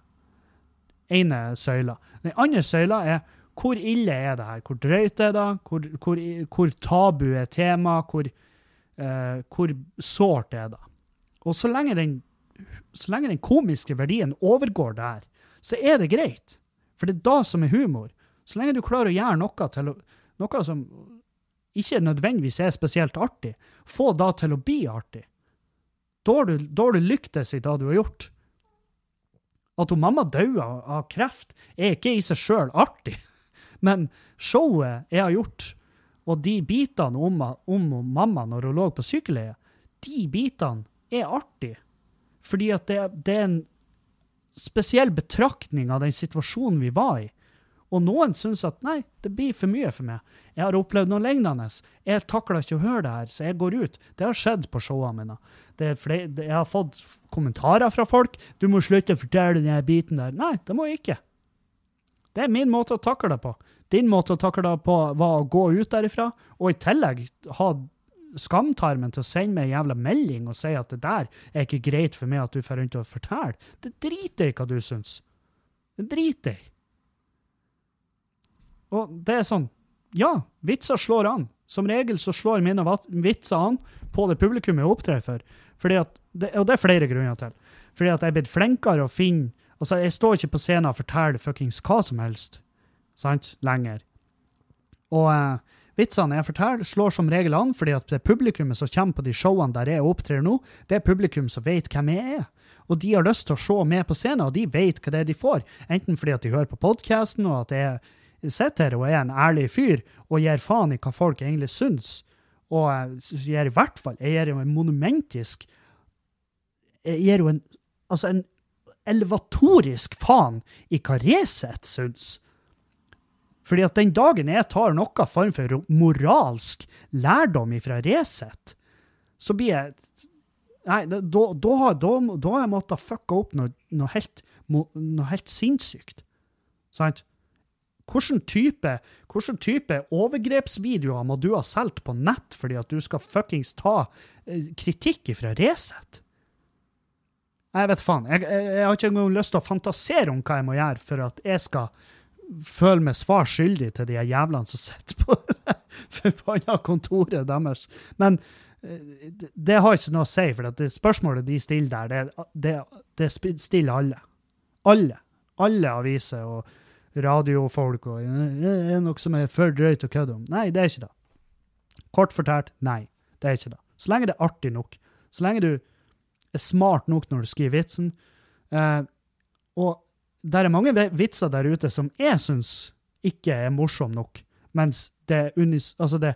ene søyla. Den andre søyla er hvor ille er det her? Hvor drøyt er det? Hvor, hvor, hvor tabu er tema? Hvor, uh, hvor sårt er det? Og så lenge, den, så lenge den komiske verdien overgår det her, så er det greit. For det er da som er humor. Så lenge du klarer å gjøre noe, til, noe som ikke nødvendigvis er spesielt artig, få da til å bli artig. Da har du, du lyktes i det du har gjort. At hun mamma daua av kreft, er ikke i seg sjøl artig. Men showet jeg har gjort, og de bitene om, om mamma når hun lå på sykeleiet, de bitene er artig. Fordi at det, det er en spesiell betraktning av den situasjonen vi var i. Og noen syns at nei, det blir for mye for meg. Jeg har opplevd noe lignende. Jeg takler ikke å høre det her, så jeg går ut. Det har skjedd på showene mine. Jeg har fått kommentarer fra folk. 'Du må slutte å fortelle den biten der.' Nei, det må jeg ikke. Det er min måte å takle det på. Din måte å takle det på var å gå ut derifra, og i tillegg ha skamtarmen til å sende meg en jævla melding og si at det der er ikke greit for meg at du får rundt og forteller. Det driter jeg i hva du syns. Det driter jeg. Og det er sånn, ja, vitser slår an. Som regel så slår mine vitser an på det publikummet jeg opptrer for. Fordi at, og det er flere grunner til. Fordi at jeg er blitt flinkere å finne Altså, jeg står ikke på scenen og forteller fuckings hva som helst, sant, lenger. Og eh, vitsene jeg forteller, slår som regel an, fordi at det publikummet som kommer på de showene der jeg opptrer nå, det er publikum som vet hvem jeg er. Og de har lyst til å se meg på scenen, og de vet hva det er de får. Enten fordi at de hører på podkasten, og at jeg sitter her og er en ærlig fyr og gir faen i hva folk egentlig syns. Og jeg gir i hvert fall Jeg gir jo en monumentisk Jeg gir jo en Altså en elevatorisk faen i hva Resett syns. Fordi at den dagen jeg tar noe form for moralsk lærdom ifra Resett, så blir jeg Nei, da, da, da, da, har jeg måttet fucke opp noe, noe, helt, noe helt sinnssykt. Sant? Hvilken type, type overgrepsvideoer må du ha solgt på nett fordi at du skal fuckings ta eh, kritikk ifra Resett? Jeg vet faen. Jeg, jeg, jeg har ikke engang lyst til å fantasere om hva jeg må gjøre for at jeg skal føle meg svar skyldig til de jævlene som sitter på det forbanna kontoret deres. Men eh, det, har ikke noe å si, for det spørsmålet de stiller der, det, det, det stiller alle. Alle. Alle aviser og radiofolk og «Eh, Det er noe som er for drøyt å kødde om. Nei, det er ikke det. Kort fortalt, nei. Det er ikke det. Så lenge det er artig nok. Så lenge du er smart nok når du skriver vitsen. Eh, og det er mange vitser der ute som jeg syns ikke er morsom nok, mens det unis... Altså, det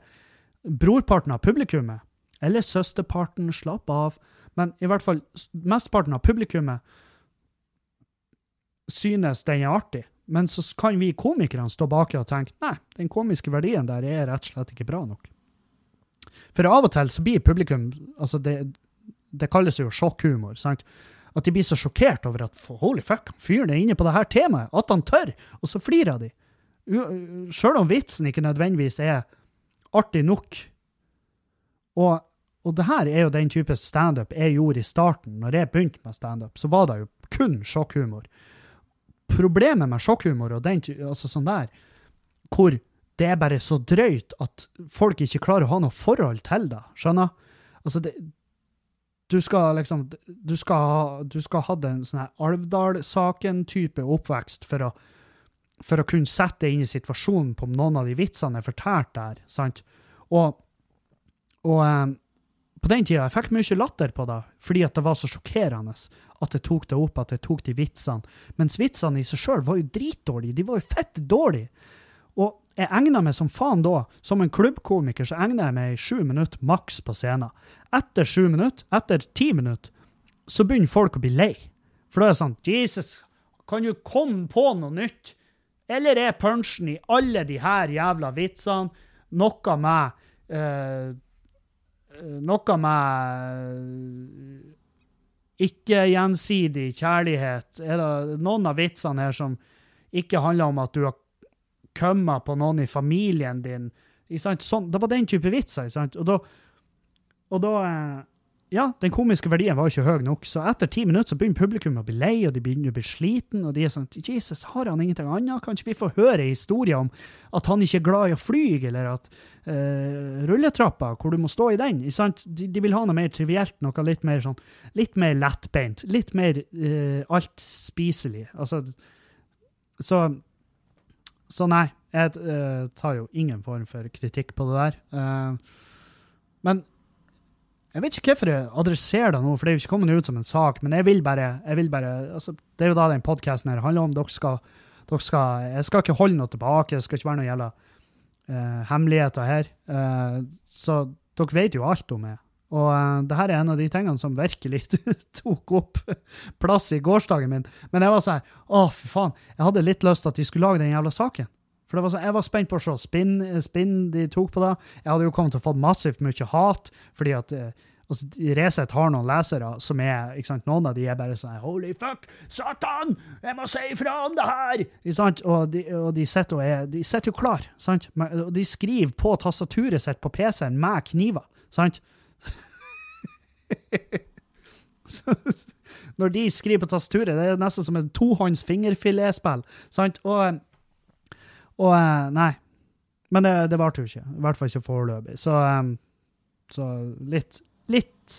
brorparten av publikummet, eller søsterparten, slapp av, men i hvert fall mesteparten av publikummet synes den er artig. Men så kan vi komikerne stå baki og tenke nei, den komiske verdien der er rett og slett ikke bra nok. For av og til så blir publikum altså det, det kalles jo sjokkhumor. sant? At de blir så sjokkert over at holy fuck, fyren er inne på det her temaet, at han tør, og så flirer de. Sjøl om vitsen ikke nødvendigvis er artig nok. Og, og det her er jo den type standup jeg gjorde i starten. Når jeg begynte med standup, så var det jo kun sjokkhumor. Problemet med sjokkhumor og den altså sånn der, hvor det er bare så drøyt at folk ikke klarer å ha noe forhold til det, skjønner? Altså, det, du skal liksom Du skal du skal ha den en sånn her Alvdal-saken-type oppvekst for å, for å kunne sette deg inn i situasjonen på om noen av de vitsene er fortalt der, sant? Og, og um, på den tida jeg fikk mye latter på det, fordi at det var så sjokkerende at jeg tok det opp, at jeg tok de vitsene. Mens vitsene i seg sjøl var jo dritdårlige. De var jo fett dårlige. Og jeg egna meg som faen da. Som en klubbkomiker så egner jeg meg i sju minutter maks på scenen. Etter sju minutter, etter ti minutter, så begynner folk å bli lei. For da er det sånn Jesus, kan du komme på noe nytt? Eller er punchen i alle de her jævla vitsene noe med uh, Noe med ikke-gjensidig kjærlighet? Er det noen av vitsene her som ikke handler om at du har kømma på noen i familien din? Sånn, det var den type vitser. Og da, og da eh, ja, den komiske verdien var ikke høy nok, så etter ti minutter så begynner publikum å bli lei, og de begynner å bli sliten, og de er sånn Jesus, har han ingenting annet? Kan ikke vi få høre historier om at han ikke er glad i å fly, eller at uh, rulletrappa, hvor du må stå i den? De, de, vil ha noe mer trivielt, noe litt mer sånn, litt mer lettbeint, litt mer uh, altspiselig. Altså, så, så nei, jeg uh, tar jo ingen form for kritikk på det der. men jeg vet ikke hvorfor jeg adresserer det nå, for det er jo ikke kommet ut som en sak. Men jeg vil bare, jeg vil bare altså, Det er jo da den podkasten her handler om. Dere skal, dere skal, jeg skal ikke holde noe tilbake. Det skal ikke være noen gjelder uh, hemmeligheter her. Uh, så dere vet jo alt om meg. Og uh, det her er en av de tingene som virkelig tok opp plass i gårsdagen min. Men jeg var sånn Å, fy faen. Jeg hadde litt lyst til at de skulle lage den jævla saken. For var sånn, Jeg var spent på å se spinn, spinn de tok på det. Jeg hadde jo kommet til å få massivt mye hat, fordi at eh, altså, Resett har noen lesere som er ikke sant, Noen av de er bare sånn Holy fuck! Satan! Jeg må si ifra om det her! Ikke sant? Og de, og de sitter og er, de sitter jo klar. sant? Og de skriver på tastaturet sitt på PC-en med kniver. sant? Når de skriver på tastaturet, det er nesten som en tohånds fingerfiletspill. sant? Og og eh, nei. Men det, det varte jo ikke. I hvert fall ikke foreløpig. Så, um, så litt Litt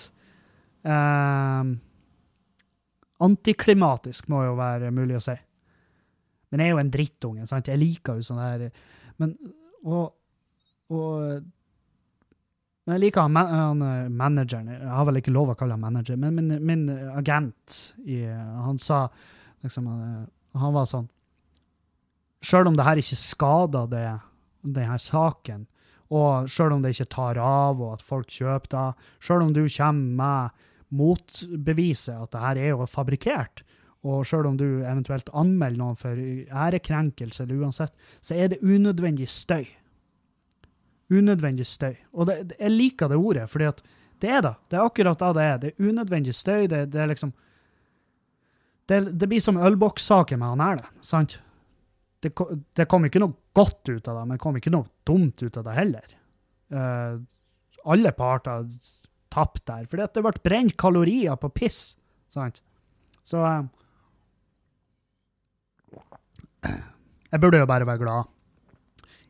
um, antiklimatisk må jo være mulig å si. Men jeg er jo en drittunge, sant? Jeg liker jo sånn der Men og, og men jeg liker han, han, manageren. Jeg har vel ikke lov å kalle han manager, men min, min agent i, Han sa liksom Han var sånn Sjøl om det her ikke skader det, denne saken, og sjøl om det ikke tar av, og at folk kjøper det, sjøl om du kommer med motbeviset at det her er jo fabrikkert, og sjøl om du eventuelt anmelder noen for ærekrenkelse eller uansett, så er det unødvendig støy. Unødvendig støy. Og det, jeg liker det ordet, fordi at det er det. Det er akkurat det det er. Det er unødvendig støy. Det, det er liksom det, det, blir som ølbokssaken med han Erlend. sant? det, det, kom ikke noe godt ut av det, men det kom ikke noe dumt ut av det heller. Uh, alle parter tapte der, fordi det ble brent kalorier på piss. Sant? Så uh, Jeg burde jo bare være glad.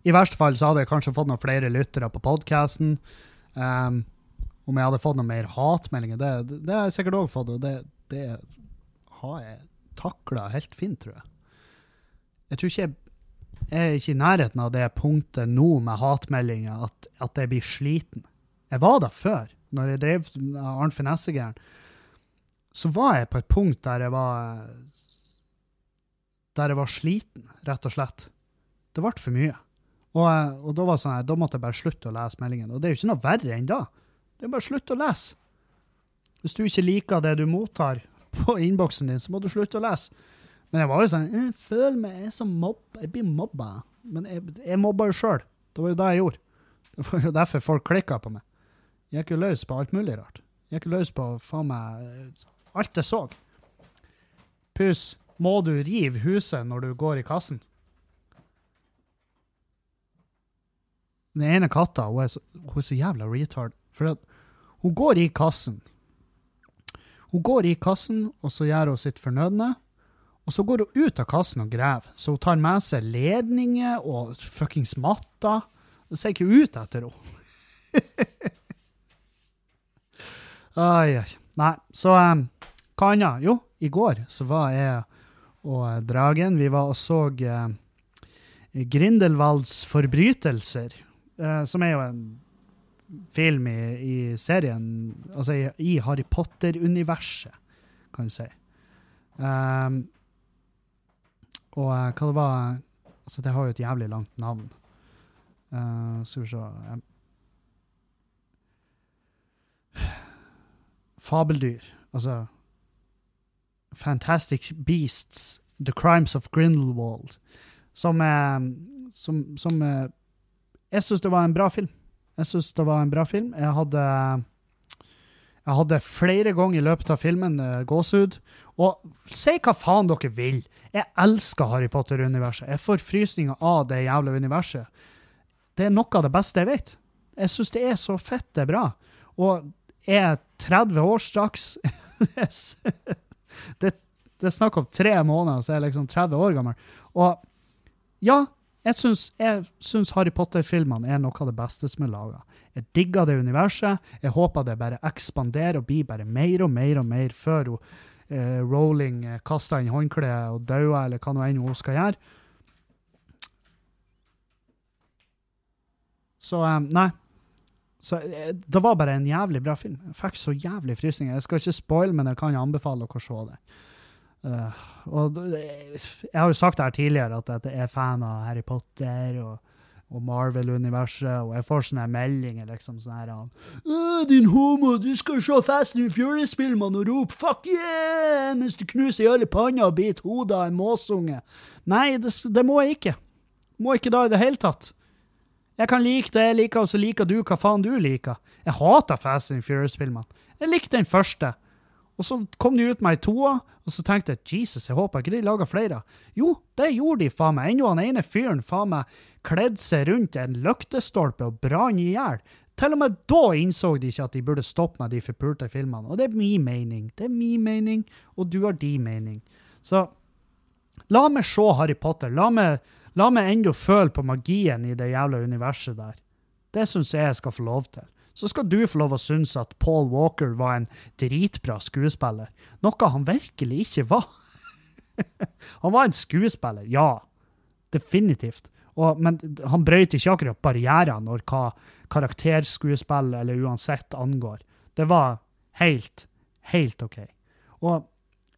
I verste fall så hadde jeg kanskje fått noen flere lyttere på podkasten. Um, om jeg hadde fått noen mer hatmeldinger, det, det, har jeg sikkert òg fått, og det, det har jeg takla helt fint, tror jeg. Jeg tror ikke jeg, jeg er ikke i nærheten av det punktet nå med hatmeldinger at, at jeg blir sliten. Jeg var da før, når jeg drev Arnt Finessegæren. Så var jeg på et punkt der jeg var der jeg var sliten, rett og slett. Det ble for mye. Og, og da, sånn, da måtte jeg bare slutte å lese meldingen. Og det er jo ikke noe verre enn da. Det er bare slutt å lese. Hvis du ikke liker det du mottar på innboksen din, så må du slutte å lese. Men jeg var jo sånn Jeg føler meg jeg som mobb, jeg blir mobba. Men jeg, jeg mobba jo sjøl. Det var jo det jeg gjorde. Det var jo derfor folk klikka på meg. Jeg gikk jo løs på alt mulig rart. Jeg gikk løs på faen meg alt jeg så. Pus, må du rive huset når du går i kassen? Den ene katta hun er så, hun er så jævla retard. For hun går i kassen. Hun går i kassen, og så gjør hun sitt fornødne. Og så går hun ut av kassen og graver. Så hun tar med seg ledninger og fuckings matter. Det ser ikke ut etter henne. ai, ai. Nei, så um, hva annet? Jo, i går så var jeg og Dragen Vi var og så uh, Grindelwalds forbrytelser, uh, som er jo en film i, i serien Altså i, i Harry Potter-universet, kan du si. Um, og uh, hva det var Altså, det har jo et jævlig langt navn. Uh, skal vi se um, Fabeldyr. Altså Fantastic Beasts. The Crimes of Grindelwald. Som, som, som Jeg syns det var en bra film. Jeg syns det var en bra film. Jeg hadde jeg hadde flere ganger i løpet av filmen uh, gåsehud. Og si hva faen dere vil. Jeg elsker Harry Potter-universet. Jeg får frysninger av det jævla universet. Det er noe av det beste jeg vet. Jeg syns det er så fette bra. Og jeg 30 år straks. det, det er snakk om tre måneder, så er jeg liksom 30 år gammel. Og ja, jeg syns, Harry Potter-filmene er noe av det beste som er laga. Jeg digger det universet. Jeg håper det bare ekspanderer og blir bare mer og mer og mer før hun, eh, Rowling eh, kaster inn håndkleet og dauer, eller hva nå enn hun skal gjøre. Så um, nei. Så eh, Det var bare en jævlig bra film. Jeg fikk så jævlig frysninger. Jeg skal ikke spoile, men jeg kan anbefale dere å se det. Uh, og jeg har jo sagt det her tidligere, at jeg er fan av Harry Potter og, og Marvel-universet, og jeg får sånne meldinger liksom sånn her Din homo, du skal se Fast and Furious-filmene og rope 'fuck yeah!' mens du knuser i alle panna og biter hodet av en måsunge. Nei, det, det må jeg ikke. Må ikke da i det hele tatt. Jeg kan like det jeg liker, og så liker du hva faen du liker. Jeg hater Fast and Furious-filmene. Jeg likte den første. Og så kom de ut med ei toa, og så tenkte jeg Jesus, jeg håper ikke de lager flere. Jo, det gjorde de, faen meg. Ennå han ene fyren faen meg kledde seg rundt en lyktestolpe og brann i hjel. Til og med da innså de ikke at de burde stoppe med de forpulte filmene. Og det er min mening. Det er min mening, og du har din mening. Så la meg se Harry Potter. La meg, la meg ennå føle på magien i det jævla universet der. Det syns jeg jeg skal få lov til. Så skal du få lov å synes at Paul Walker var en dritbra skuespiller. Noe han virkelig ikke var. han var en skuespiller, ja. Definitivt. Og, men han brøt ikke akkurat barrierer når hva karakterskuespill eller uansett angår. Det var helt, helt OK. Og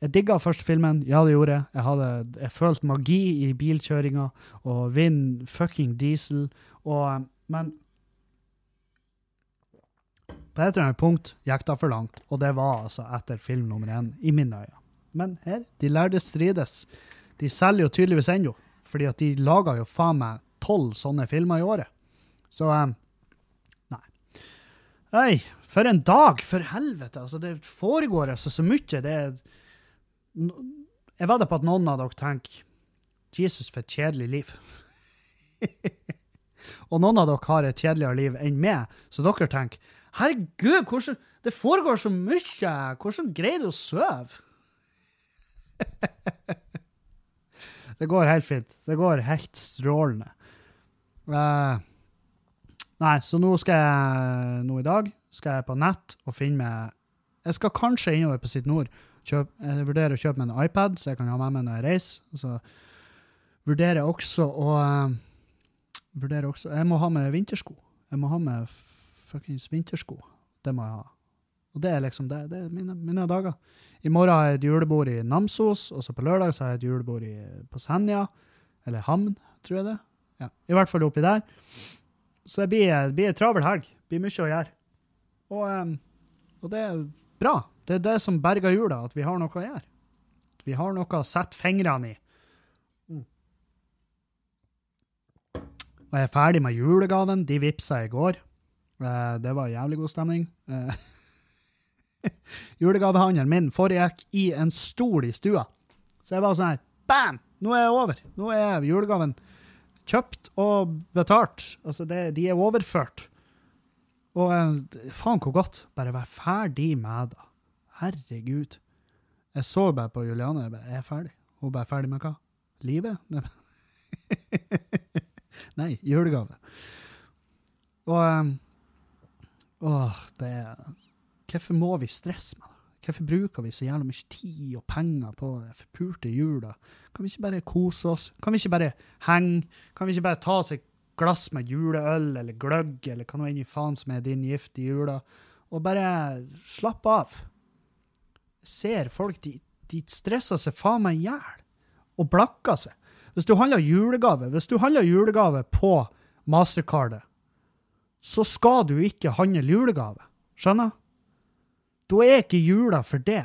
jeg digga første filmen, ja det gjorde jeg. Jeg, hadde, jeg følte magi i bilkjøringa og vinn fucking diesel. Og, men på et eller annet punkt gikk det for langt, og det var altså etter film nummer én, i mine øyne. Men her, de lærde strides. De selger jo tydeligvis ennå, fordi at de lager jo faen meg tolv sånne filmer i året. Så um, nei. Øy, for en dag, for helvete! Altså, det foregår altså så mye. Det er Jeg vedder på at noen av dere tenker Jesus, for et kjedelig liv. Og noen av dere har et kjedeligere liv enn meg, så dere tenker herregud, hvordan, det foregår så mye! Hvordan greier du å sove? det går helt fint. Det går helt strålende. Uh, nei, så nå skal jeg nå i dag skal jeg på nett og finne meg Jeg skal kanskje innover på Sitt Nord. Kjøp, jeg vurderer å kjøpe meg en iPad, så jeg kan ha med meg når jeg reiser. Så vurderer jeg også å uh, vurderer også, Jeg må ha med vintersko. Jeg må ha med fuckings vintersko. Det må jeg ha. Og det er liksom det. Det er mine, mine dager. I morgen har jeg et julebord i Namsos, og så på lørdag så har jeg et julebord i, på Senja. Eller Hamn, tror jeg det. Ja, I hvert fall oppi der. Så det blir, blir en travel helg. Det blir mye å gjøre. Og, em, og det er bra. Det er det som berger jula, at vi har noe å gjøre. At vi har noe å sette fingrene i. Og jeg er ferdig med julegaven. De vippsa i går. Eh, det var jævlig god stemning. Eh, julegavehandelen min foregikk i en stol i stua. Så jeg var sånn her Bam! Nå er jeg over. Nå er julegaven kjøpt og betalt. Altså, det, de er overført. Og eh, faen hvor godt. Bare være ferdig med det. Herregud. Jeg så bare på Juliane. Jeg bare, er ferdig? Hun bare ferdig med hva? Livet? Nei, julegave. Og Åh, det er Hvorfor må vi stresse med det? Hvorfor bruker vi så jævla mye tid og penger på det forpulte jula? Kan vi ikke bare kose oss? Kan vi ikke bare henge? Kan vi ikke bare ta oss et glass med juleøl eller gløgg eller hva nå enn i faen som er din gift i jula, og bare slappe av? Ser folk, de, de stresser seg faen meg i hjel og blakker seg. Hvis du handler julegave, hvis du handler julegave på Mastercardet, så skal du ikke handle julegave. Skjønner? Da er ikke jula for det.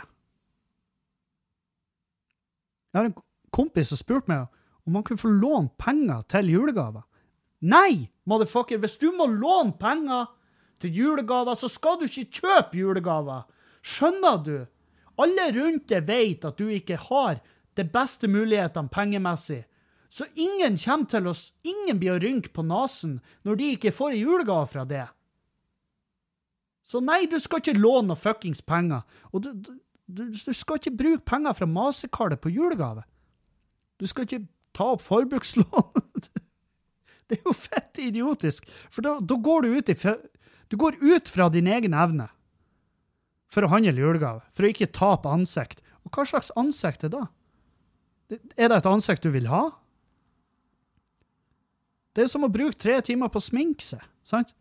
Jeg har en kompis som spurte meg om han kunne få låne penger til julegaver. Nei, motherfucker! Hvis du må låne penger til julegaver, så skal du ikke kjøpe julegaver. Skjønner du? Alle rundt deg vet at du ikke har de beste mulighetene pengemessig. Så ingen kommer til oss, ingen blir å rynke på nesen når de ikke får ei julegave fra det. Så nei, du skal ikke låne fuckings penger. Og du, du, du, skal ikke bruke penger fra mastercardet på julegave. Du skal ikke ta opp forbrukslån. Det er jo fett idiotisk, for da, da går du ut i, Du går ut fra din egen evne for å handle julegave, for å ikke tape ansikt. Og hva slags ansikt er det da? Er det et ansikt du vil ha? Det er som å bruke tre timer på å sminke seg, sant?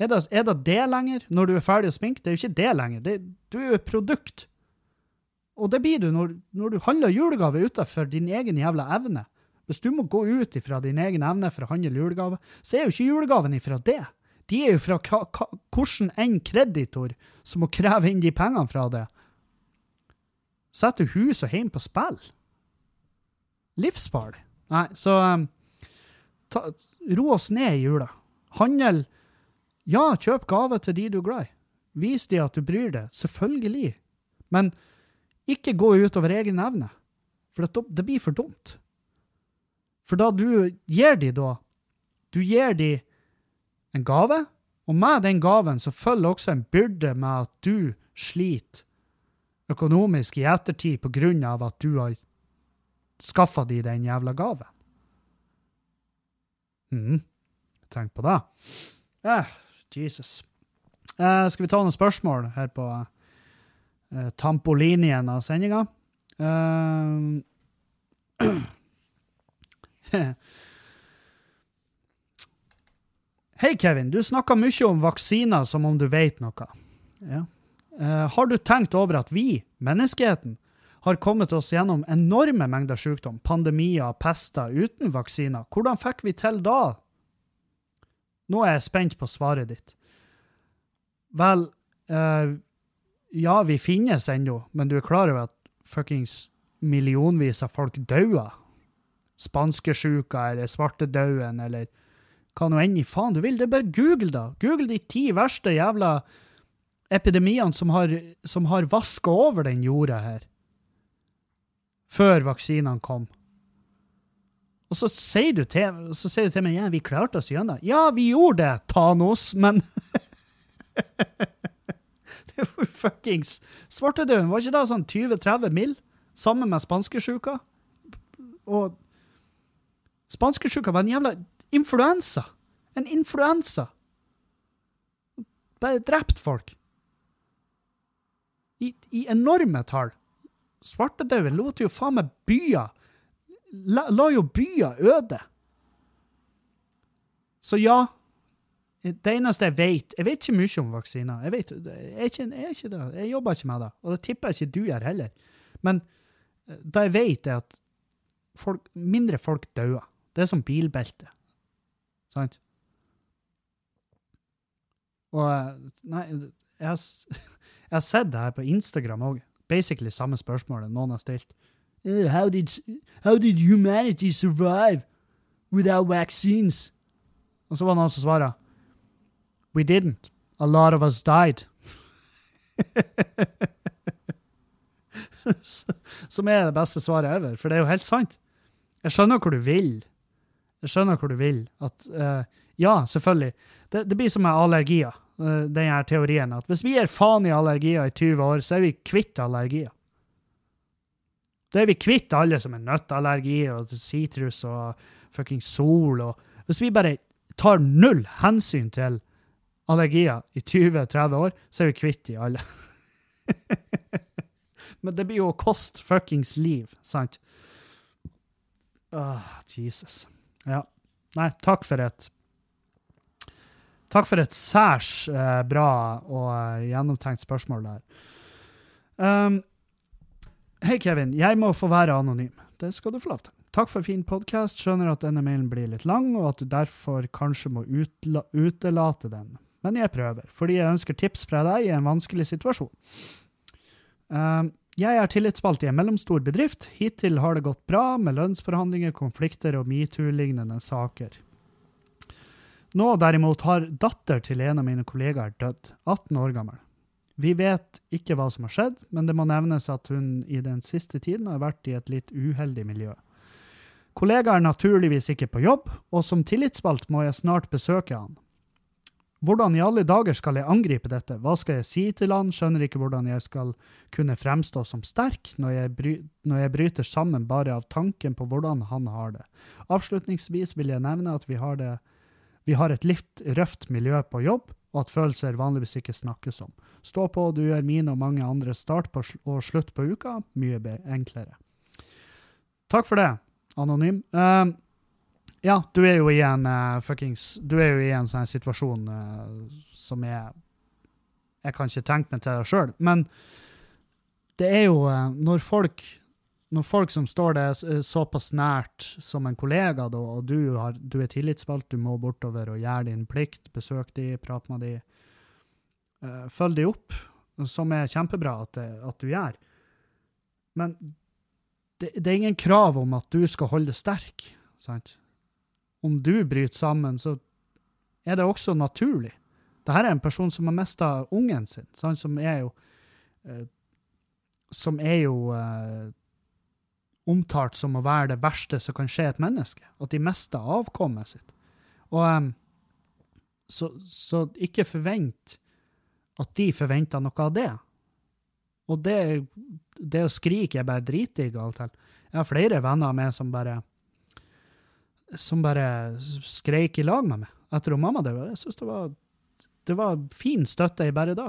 Er det, er det det lenger, når du er ferdig å sminke? Det er jo ikke det lenger. Det, du er jo et produkt. Og det blir du når, når du handler julegave utenfor din egen jævla evne. Hvis du må gå ut ifra din egen evne for å handle julegave, så er jo ikke julegaven ifra det. De er jo fra hvordan enn kreditor som må kreve inn de pengene fra det. Setter hus og hjem på spill? Livsfarlig. Nei, så um, ta, ro oss ned i jula. Handel Ja, kjøp gave til de du er glad i. Vis de at du bryr deg. Selvfølgelig. Men ikke gå utover egen evne. For det, det blir for dumt. For da du gir de da Du gir de en gave, og med den gaven så følger også en byrde med at du sliter økonomisk i ettertid på grunn av at du har skaffa de den jævla gaven. mm. Tenk på det. Eh, Jesus. Eh, skal vi ta noen spørsmål her på eh, tampolinjen av sendinga? Eh, Hei, Kevin. Du snakker mye om vaksiner som om du vet noe. Ja. Eh, har du tenkt over at vi, menneskeheten, har kommet oss gjennom enorme mengder sykdom, pandemier, pester, uten vaksiner? Hvordan fikk vi til da? Nå er jeg spent på svaret ditt. Vel, eh, ja, vi finnes ennå, men du er klar over at fuckings millionvis av folk dauer? Spanskesjuka eller svartedauden eller hva nå enn i faen du vil. Det er bare Google, da. Google de ti verste jævla epidemiene som har, som har vaska over den jorda her. Før vaksinene kom. Og så sier du til, så sier du til meg ja, vi klarte oss gjennom. Ja, vi gjorde det, Thanos, men Det jo fuckings Svartedauden, var ikke det sånn 20-30 mill. sammen med spanskesjuka? Og spanskesjuka var en jævla influensa. En influensa. Bare drept folk. I, I enorme tall. Svartedauden lot jo faen meg byer la, la jo byer øde. Så ja, det eneste jeg vet Jeg vet ikke mye om vaksiner. Jeg vet, jeg ikke, jeg ikke det. Jeg jobber ikke med det. Og det tipper jeg ikke du gjør heller. Men eh, det jeg vet, er at folk, mindre folk dauer. Det er som bilbelte. Sant? Og eh, Nei, jeg jeg har sett det her på Instagram òg. Basically samme spørsmålet noen har stilt. Uh, How did, how did humanity survive without vaccines? Og så var det noen som svarer We didn't. A lot of us died. Som er det beste svaret ever, for det er jo helt sant. Jeg skjønner hvor du vil. Jeg skjønner hvor du vil. At, uh, ja, selvfølgelig. Det, det blir som med allergier, eh, den her teorien. At hvis vi gir faen i allergier i 20 år, så er vi kvitt allergier. Da er vi kvitt alle som er nøtteallergi og sitrus og fucking sol. Og hvis vi bare tar null hensyn til allergier i 20-30 år, så er vi kvitt de alle. Men det blir jo å koste fuckings liv, sant? Åh, Jesus. Ja. Nei, takk for et Takk for et særs eh, bra og eh, gjennomtenkt spørsmål der. Um, Hei, Kevin. Jeg må få være anonym. Det skal du få lov til. Takk for fin podkast. Skjønner at denne mailen blir litt lang, og at du derfor kanskje må utelate den. Men jeg prøver, fordi jeg ønsker tips fra deg i en vanskelig situasjon. Um, jeg er tillitsvalgt i en mellomstor bedrift. Hittil har det gått bra med lønnsforhandlinger, konflikter og metoo-lignende saker. Nå derimot har datter til en av mine kollegaer dødd, 18 år gammel. Vi vet ikke hva som har skjedd, men det må nevnes at hun i den siste tiden har vært i et litt uheldig miljø. Kollega er naturligvis ikke på jobb, og som tillitsvalgt må jeg snart besøke han. Hvordan i alle dager skal jeg angripe dette? Hva skal jeg si til han? Skjønner ikke hvordan jeg skal kunne fremstå som sterk når jeg, bry når jeg bryter sammen bare av tanken på hvordan han har det. Avslutningsvis vil jeg nevne at vi har, det, vi har et litt røft miljø på jobb, og at følelser vanligvis ikke snakkes om. Stå på, du gjør mine og mange andre start på og slutt på uka mye enklere. Takk for det, anonym. Uh, ja, du er jo i en uh, fuckings Du er jo i en sånn situasjon uh, som er Jeg kan ikke tenke meg til sjøl, men det er jo uh, når folk når folk som står deg såpass nært som en kollega, da, og du, har, du, er tillitsvalgt, du må bortover og gjøre din plikt, besøke de, prate med de, uh, følg de opp, som er kjempebra at, det, at du gjør. Men det, det, er ingen krav om at du skal holde deg sterk. sant? om du bryter sammen, så er det også naturlig. Dette er en person som har mista ungen sin, sant? som er jo uh, Som er jo eh, omtalt som å være det verste som kan skje et menneske. At de mister avkommet sitt. Og um, så, så, ikke forvent at de forventer noe av det. Og det, det å skrike er bare dritdigg av og til. Jeg har flere venner av meg som bare som bare skreik i lag med meg etter at mamma døde. Jeg syns det var, det var fin støtte i bare da.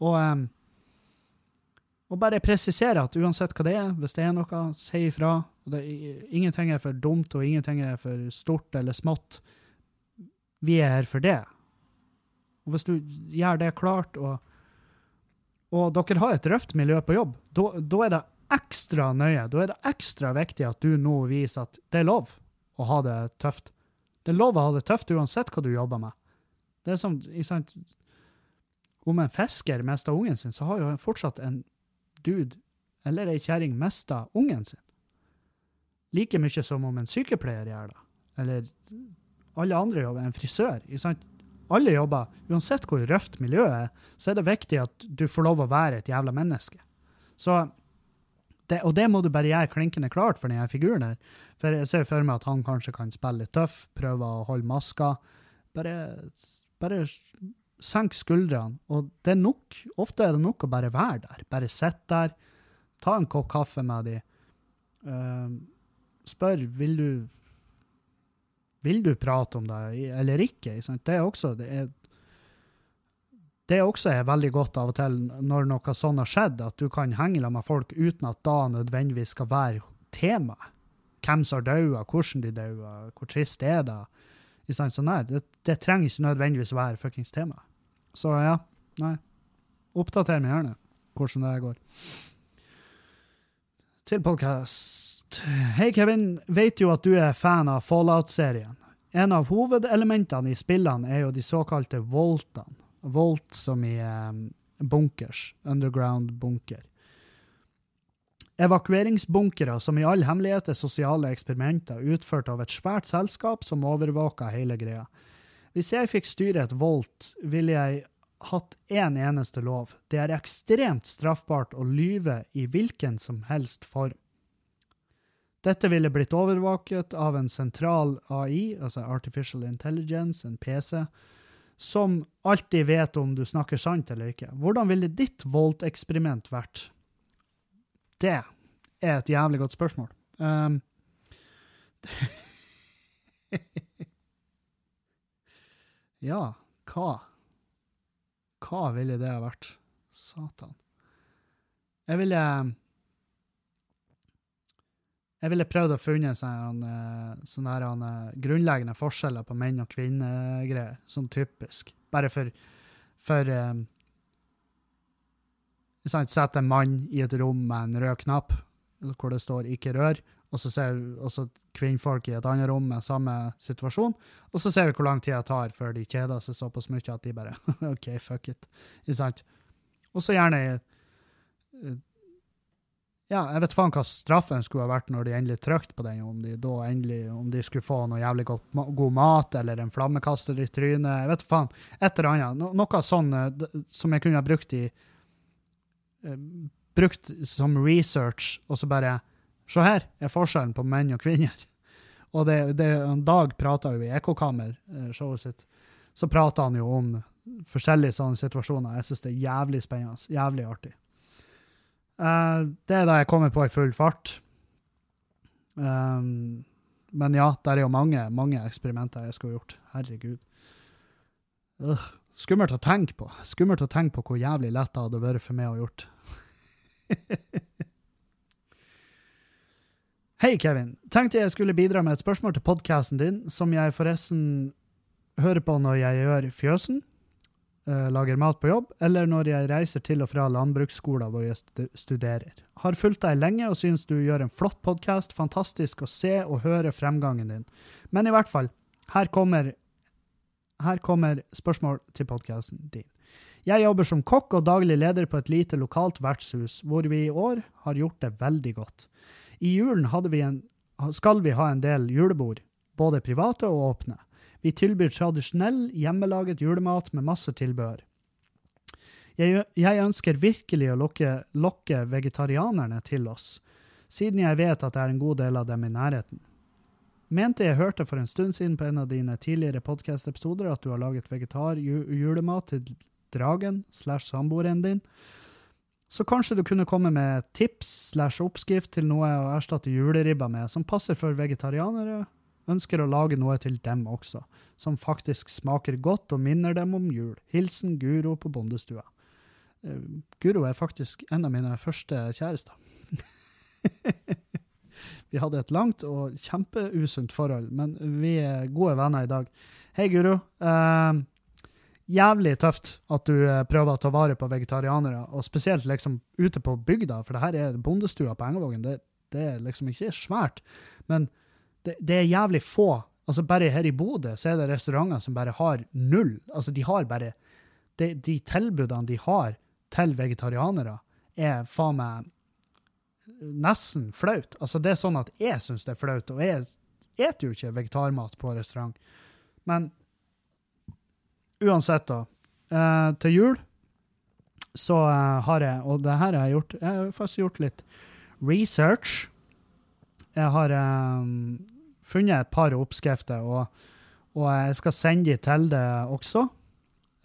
Og, um, og bare presisere at uansett hva det er, hvis det er noe, si ifra. Ingenting er for dumt, og ingenting er for stort eller smått. Vi er her for det. Og hvis du gjør det klart, og, og dere har et røft miljø på jobb, da er det ekstra nøye. Da er det ekstra viktig at du nå viser at det er lov å ha det tøft. Det er lov å ha det tøft uansett hva du jobber med. Det er som, Om en fisker mister ungen sin, så har jo fortsatt en dude eller ei kjerring mista ungen sin. Like mye som om en sykepleier gjør det. Eller alle andre jobber. En frisør. Alle jobber. Uansett hvor røft miljøet er, så er det viktig at du får lov å være et jævla menneske. Så det, og det må du bare gjøre klinkende klart for denne figuren. her. For jeg ser for meg at han kanskje kan spille litt tøff, prøve å holde maska. Bare, bare senk skuldrene. Og det er nok, ofte er det nok å bare være der. Bare sitte der, ta en kopp kaffe med dem. Uh, spør vil du vil du prate om det eller ikke. Det er også, det er, det også er veldig godt av og til når noe sånn har skjedd, at du kan henge med folk uten at da nødvendigvis skal være tema. Hvem som har daua, hvordan de daua, hvor trist er det sånn det, det, trenger ikke nødvendigvis å være fuckings tema. Så ja, nei. Oppdater meg gjerne hvordan det går. Til podkast. Hei, Kevin. Vet jo at du er fan av Fallout-serien. En av hovedelementene i spillene er jo de såkalte voltene. Volt som i um, bunkers. Underground bunker. Evakueringsbunkere som i all hemmelighet er sosiale eksperimenter utført av et svært selskap som overvåker hele greia. Hvis jeg fikk styre et Volt, ville jeg hatt én en eneste lov. Det er ekstremt straffbart å lyve i hvilken som helst form. Dette ville blitt overvåket av en sentral AI, altså Artificial Intelligence, en PC, som alltid vet om du snakker sant eller ikke. Hvordan ville ditt Volt-eksperiment vært? Det er et jævlig godt spørsmål. Um, ja, hva? Hva ville det ha vært? Satan. Jeg ville jeg ville prøvd å funne sånne, sånne her, eh, grunnleggende forskjeller på menn og kvinner-greier. Sånn typisk. Bare for, for um, Sette en mann i et rom med en rød knapp hvor det står 'ikke rør', og så ser også kvinnfolk i et annet rom med samme situasjon, og så ser vi hvor lang tid det tar før de kjeder seg såpass mye at de bare OK, fuck it. Og så gjerne eh, ja, jeg vet faen hva straffen skulle ha vært når de endelig trykte på den, om de da endelig, om de skulle få noe jævlig godt, god mat eller en flammekaster i trynet. Jeg vet faen. Et eller annet. No, noe sånn uh, som jeg kunne ha brukt i uh, Brukt som research, og så bare Se her er forskjellen på menn og kvinner. Og det, det, Dag prata jo i Ekkokammer, uh, showet sitt, så prata han jo om forskjellige sånne situasjoner. Jeg syns det er jævlig spennende. Jævlig artig. Uh, det er da jeg kommer på i full fart. Um, men ja, der er jo mange, mange eksperimenter jeg skulle gjort. Herregud. Uh, Skummelt å tenke på. Skummelt å tenke på hvor jævlig lett det hadde vært for meg å gjort. Hei, Kevin. Tenkte jeg skulle bidra med et spørsmål til podkasten din, som jeg forresten hører på når jeg gjør fjøsen, eh, lager mat på jobb, eller når jeg reiser til og fra landbruksskolen hvor jeg studerer. Har fulgt deg lenge og syns du gjør en flott podkast. Fantastisk å se og høre fremgangen din. Men i hvert fall, her kommer, her kommer spørsmål til podkasten din. Jeg jobber som kokk og daglig leder på et lite lokalt vertshus, hvor vi i år har gjort det veldig godt. I julen vi en, skal vi ha en del julebord, både private og åpne. Vi tilbyr tradisjonell, hjemmelaget julemat med masse tilbehør. Jeg, jeg ønsker virkelig å lokke, lokke vegetarianerne til oss, siden jeg vet at det er en god del av dem i nærheten. Mente jeg hørte for en stund siden på en av dine tidligere podcast-episoder at du har laget vegetar-julemat til dragen slash samboeren din, så kanskje du kunne komme med tips slash oppskrift til noe å erstatte juleribba med, som passer for vegetarianere, ønsker å lage noe til dem også, som faktisk smaker godt og minner dem om jul. Hilsen Guro på bondestua. Uh, Guro er faktisk en av mine første kjærester. vi hadde et langt og kjempeusunt forhold, men vi er gode venner i dag. Hei, Guro. Eh, jævlig tøft at du eh, prøver å ta vare på vegetarianere, og spesielt liksom ute på bygda, for det her er bondestua på Engevågen. Det, det er liksom ikke svært, men det, det er jævlig få. Altså Bare her i Bodø så er det restauranter som bare har null. Altså De har bare De, de tilbudene de har til vegetarianere, er faen meg nesten flaut. Altså Det er sånn at jeg syns det er flaut, og jeg spiser jo ikke vegetarmat på restaurant. Men uansett, da. Eh, til jul så eh, har jeg, og det her har jeg gjort, jeg har faktisk gjort litt research. Jeg har eh, funnet et par oppskrifter, og, og jeg skal sende de til det også.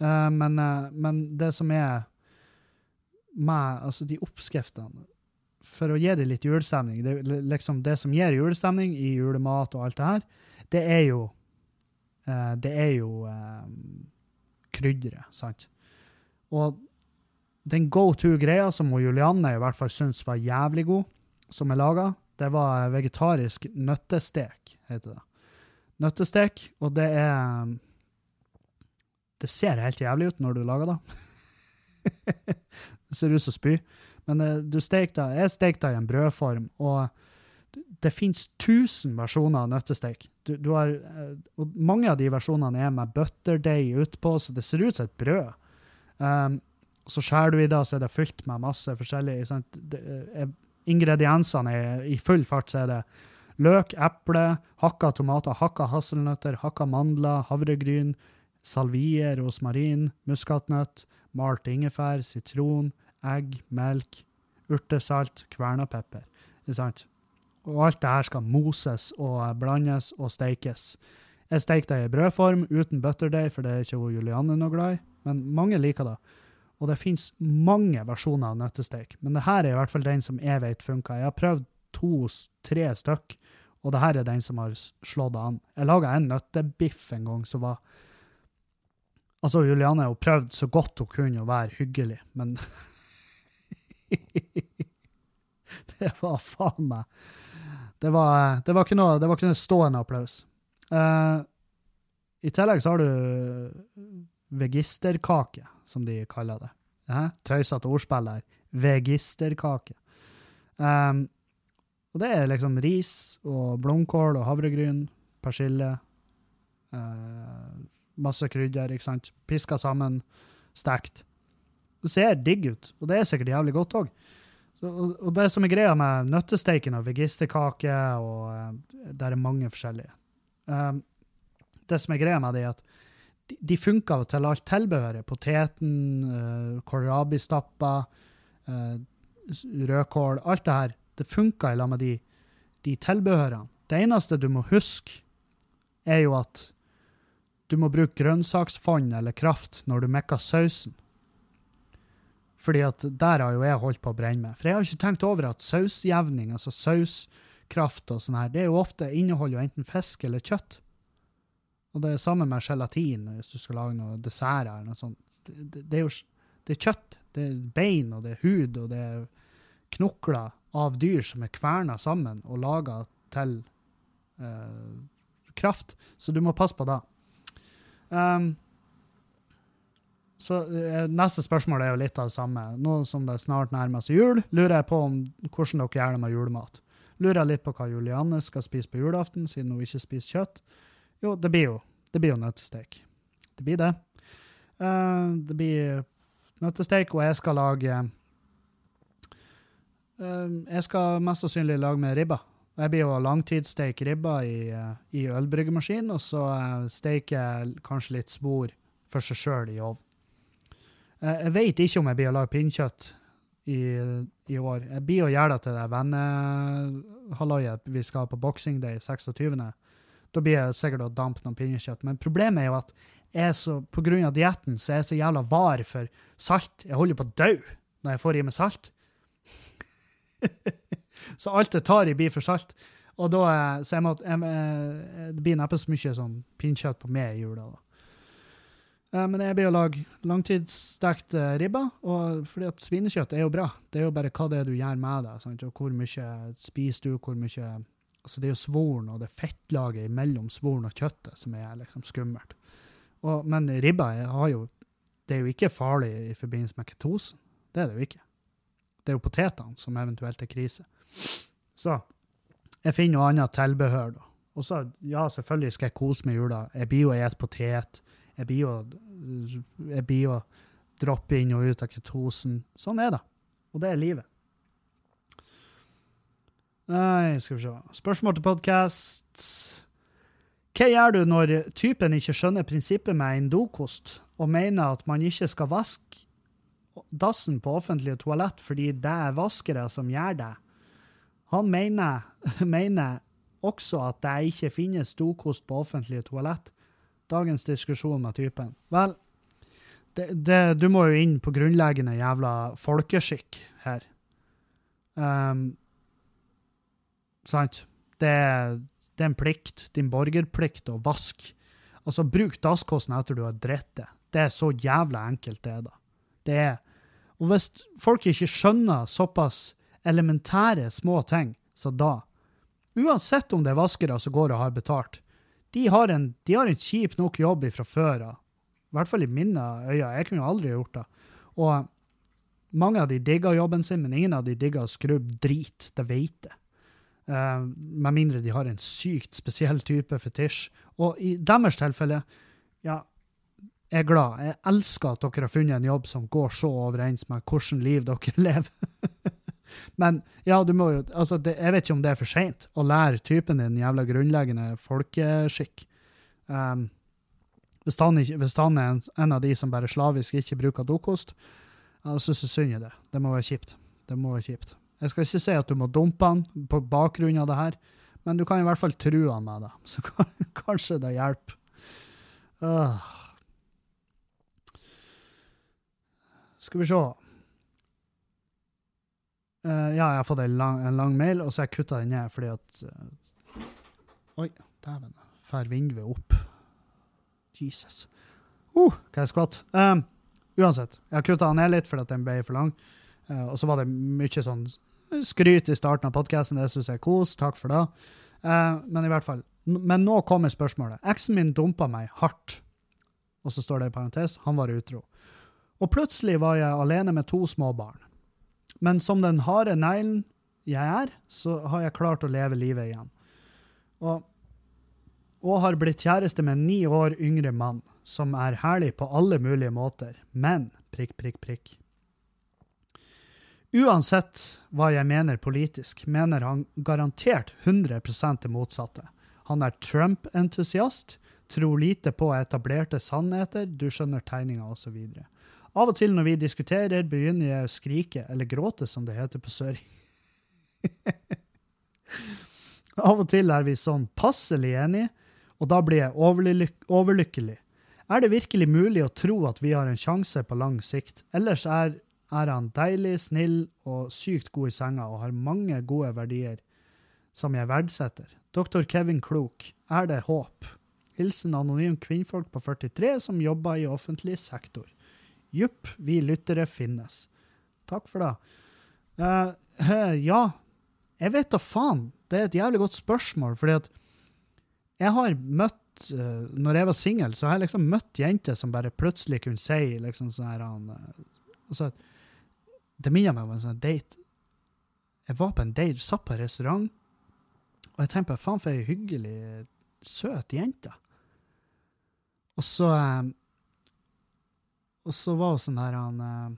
Eh, men, eh, men det som er med altså de oppskriftene For å gi det litt julestemning, det, liksom det som gir julestemning i julemat og alt det her, det er jo eh, Det er jo krydderet, sant? Og den go to-greia som Julianne i hvert fall syns var jævlig god, som er laga, det var vegetarisk nøttestek, heter det. Nøttestek, og det er Det ser helt jævlig ut når du lager det. det ser ut som spy. Men eh, du steker det, jeg steker det i en brødform, og det finnes tusen versjoner av nøttestek. Du, du har, eh, og mange av de versjonene er med butterdeig utpå, så det ser ut som et brød. Um, så skjærer du i det, så er det fylt med masse forskjellig. Er, ingrediensene er i full fart, så er det løk, eple, hakka tomater, hakka hasselnøtter, hakka mandler, havregryn, salvie, rosmarin, muskatnøtt, malt ingefær, sitron, egg, melk, urtesalt, kvernapepper. Ikke sant? Og alt det her skal moses og blandes og steikes. Jeg steker det i brødform uten butterdeig, for det er ikke Julianne noe glad i, men mange liker det. Og det finnes mange versjoner av nøttesteik, men det her er i hvert fall den som jeg vet funka. Jeg har prøvd to-tre stykk, og det her er den som har slått slått an. Jeg laga en nøttebiff en gang som var Altså, Julianne har prøvd så godt hun kunne å være hyggelig, men Det var faen meg det var, det var ikke noe, det var ikke noe stående applaus. Uh, I tillegg så har du vegisterkake, som de kaller det. Uh, Tøysete ordspill der. Vegisterkake. Um, og det er liksom ris og blomkål og havregryn, persille, uh, masse krydder, ikke sant. Piska sammen, stekt. Det ser digg ut, og det er sikkert jævlig godt òg. Og, det som er greia med nøttesteiken og vegisterkake, og eh, der er mange forskjellige um, Det som er greia med det, er at de, funker til alt tilbehøret. Poteten, uh, rødkål, alt det her. Det funker i lag med de, de tilbehørene. Det eneste du må huske, er jo at du må bruke grønnsaksfond eller kraft når du mekker sausen. Fordi at der har jo jeg holdt på å brenne meg. For jeg har ikke tenkt over at sausjevning, altså sauskraft og sånn her, det er jo ofte inneholder jo enten fisk eller kjøtt. Og det er samme med gelatin hvis du skal lage noe dessert eller noe sånt. Det, det, er jo det er kjøtt. Det er bein, og det er hud, og det er knokler av dyr som er kverna sammen og laga til eh, kraft. Så du må passe på det. Um, så eh, Neste spørsmål er jo litt av det samme. Nå som det snart nærmer seg jul, lurer jeg på om, hvordan dere gjør det med julemat. Lurer jeg litt på hva Julianne skal spise på julaften, siden hun ikke spiser kjøtt. Jo, det blir jo det blir jo nøttestek. Det blir det. Uh, det blir nøttestek, og jeg skal lage uh, Jeg skal mest sannsynlig lage med ribba. Jeg blir jo langtidssteike ribba i, uh, i ølbryggemaskin, og så steiker jeg kanskje litt spor for seg sjøl i ovn. Jeg vet ikke om jeg blir å lage pinnekjøtt i, i, år. Jeg blir å gjøre det til det vennehalvøyet vi skal ha på Boxing Day 26. Da blir jeg sikkert å dampe noe pinnekjøtt. Men problemet er jo at jeg så, på grunn av dietten så er jeg så jævla var for salt. Jeg holder på å dø når jeg får i meg salt. så alt jeg tar i, blir for salt. Og da, så jeg må, jeg, det blir neppe så mye sånn pinnekjøtt på meg i jula. da. Men jeg blir å lage langtidsstekt ribba, og fordi at svinekjøtt er jo bra. Det er jo bare hva det er du gjør med det, sant? og hvor mye spiser du, hvor mye altså Det er jo svoren og det fettlaget mellom svoren og kjøttet som er liksom skummelt. Og, men ribba har jo, det er jo ikke farlig i forbindelse med ketosen. Det er det jo ikke. Det er jo potetene som eventuelt er krise. Så jeg finner noe annet tilbehør, da. Og så, ja, selvfølgelig skal jeg kose meg jula. Jeg blir jo et potet. Jeg blir jo jeg blir å droppe inn og ut av ketosen. Sånn er det. Og det er livet. Nei, skal vi se. Spørsmål til podkast. Hva gjør du når typen ikke skjønner prinsippet med en dokost, og mener at man ikke skal vaske dassen på offentlige toalett fordi det er vaskere som gjør det? Han mener, mener også at det ikke finnes dokost på offentlige toalett. Dagens diskusjon med typen. Vel, det, det, du må jo inn på grunnleggende jævla folkeskikk her. Um, Sant? Det, det, er en plikt, din borgerplikt, å vaske. Altså, bruk dasskosten etter du har dritt det. Det er så jævla enkelt, det, da. Det er Og hvis folk ikke skjønner såpass elementære små ting, så da Uansett om det er vaskere som går og har betalt, de har en, de har en kjip nok jobb fra før av. I hvert fall i mine øyne. Jeg kunne aldri gjort det. Og mange av de digger jobben sin, men ingen av de digger å skrubbe drit. Det vet jeg. Uh, med mindre de har en sykt spesiell type fetisj. Og i deres tilfelle, ja, jeg er glad. Jeg elsker at dere har funnet en jobb som går så overens med hvordan liv dere lever. Men ja, du må jo altså, det, Jeg vet ikke om det er for seint å lære typen din jævla grunnleggende folkeskikk. Um, hvis, han ikke, hvis, han er en, en, av de som bare slavisk ikke bruker dokost, ja, syns jeg synd i det. Det må være kjipt. Det må være kjipt. Jeg skal ikke si at du må dumpe han på bakgrunn av det her, men du kan i hvert fall true han med det. Så kanskje det hjelper. Uh. Skal vi se. Uh, ja, jeg har fått en lang, en lang, mail, og så har jeg kutta den ned fordi at uh, Oi, dæven. Fær vinduet opp. Jesus. Uh, hva jeg skvatt. Um, uansett, jeg har kutta den ned litt fordi at den ble for lang. Uh, og så var det mye sånn skryt i starten av podkasten. Det syns jeg er kos. Takk for det. Men i hvert fall. Men nå kommer spørsmålet. Eksen min dumpa meg hardt. Og så står det i parentes han var utro. Og plutselig var jeg alene med to små barn. Men som den harde neglen jeg er, så har jeg klart å leve livet igjen. Og, og har blitt kjæreste med en ni år yngre mann, som er herlig på alle mulige måter. Men prikk, prikk, prikk. Uansett hva jeg mener politisk, mener han garantert 100% det motsatte. Han er Trump-entusiast, tror lite på etablerte sannheter, du skjønner tegninga osv. Av og til når vi diskuterer, begynner jeg å skrike, eller gråte som det heter på søring. Av og til er vi sånn passelig enige, og da blir jeg overlyk overlykkelig. Er det virkelig mulig å tro at vi har en sjanse på lang sikt? Ellers er, er han deilig, snill og sykt god i senga og har mange gode verdier som jeg verdsetter. Dr. Kevin Klok, er det håp? Hilsen anonym kvinnfolk på 43 som jobber i offentlig sektor. Jupp, vi lyttere finnes. Takk for det. Uh, uh, ja, jeg vet da faen. Det er et jævlig godt spørsmål, fordi at jeg har møtt uh, Når jeg var singel, så har jeg liksom møtt jenter som bare plutselig kunne si liksom sånn her altså, Det minner meg om en sånn date. Jeg var på en date, satt på en restaurant, og jeg tenkte på faen for ei hyggelig, søt jente. Og så Og så var hun sånn her han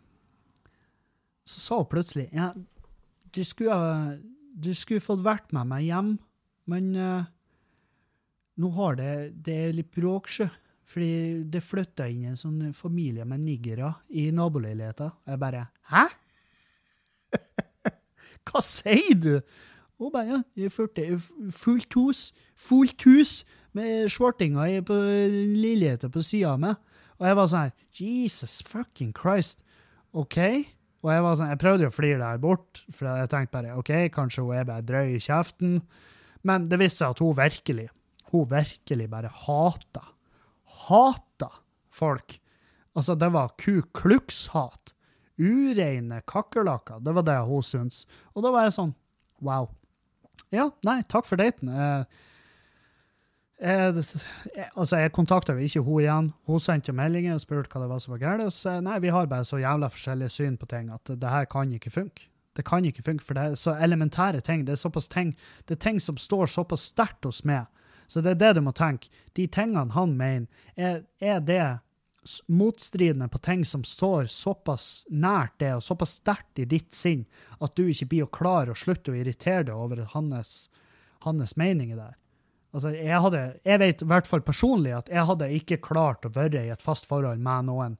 Så sa hun plutselig ja, du skulle, du skulle fått vært med meg hjem, men nå har det, det er litt bråk, sjø. Fordi det flytta inn en sånn familie med niggere i naboleiligheta. Jeg bare Hæ? Hva sier du? Hun bare ja, jeg følte fullt hus. Fullt hus med svartinger på leiligheta på sida av meg. Og jeg var sånn Jesus fucking Christ. OK? Og jeg var sånn, jeg prøvde jo å flire det her bort, for jeg tenkte bare OK, kanskje hun er bare drøy i kjeften. Men det viste seg at hun virkelig hun virkelig bare hata. Hata folk. Altså, det var Ku Klux-hat. Ureine kakerlakker. Det var det hun syntes. Og da var jeg sånn Wow. Ja, nei, takk for daten. Eh, eh, altså, jeg kontakta ikke hun igjen. Hun sendte meldinger og spurte hva det var som var galt. Og så nei, vi har bare så jævla forskjellige syn på ting at det her kan ikke funke. Det kan ikke funke, for det er så elementære ting. Det er såpass ting, det er ting som står såpass sterkt hos meg så det er det du må tenke. De tingene han mener, er, er det motstridende på ting som står såpass nært det og såpass sterkt i ditt sinn at du ikke blir å klare å slutte å irritere deg over hans, hans meninger der. Altså, jeg, hadde, jeg vet i hvert fall personlig at jeg hadde ikke klart å være i et fast forhold med noen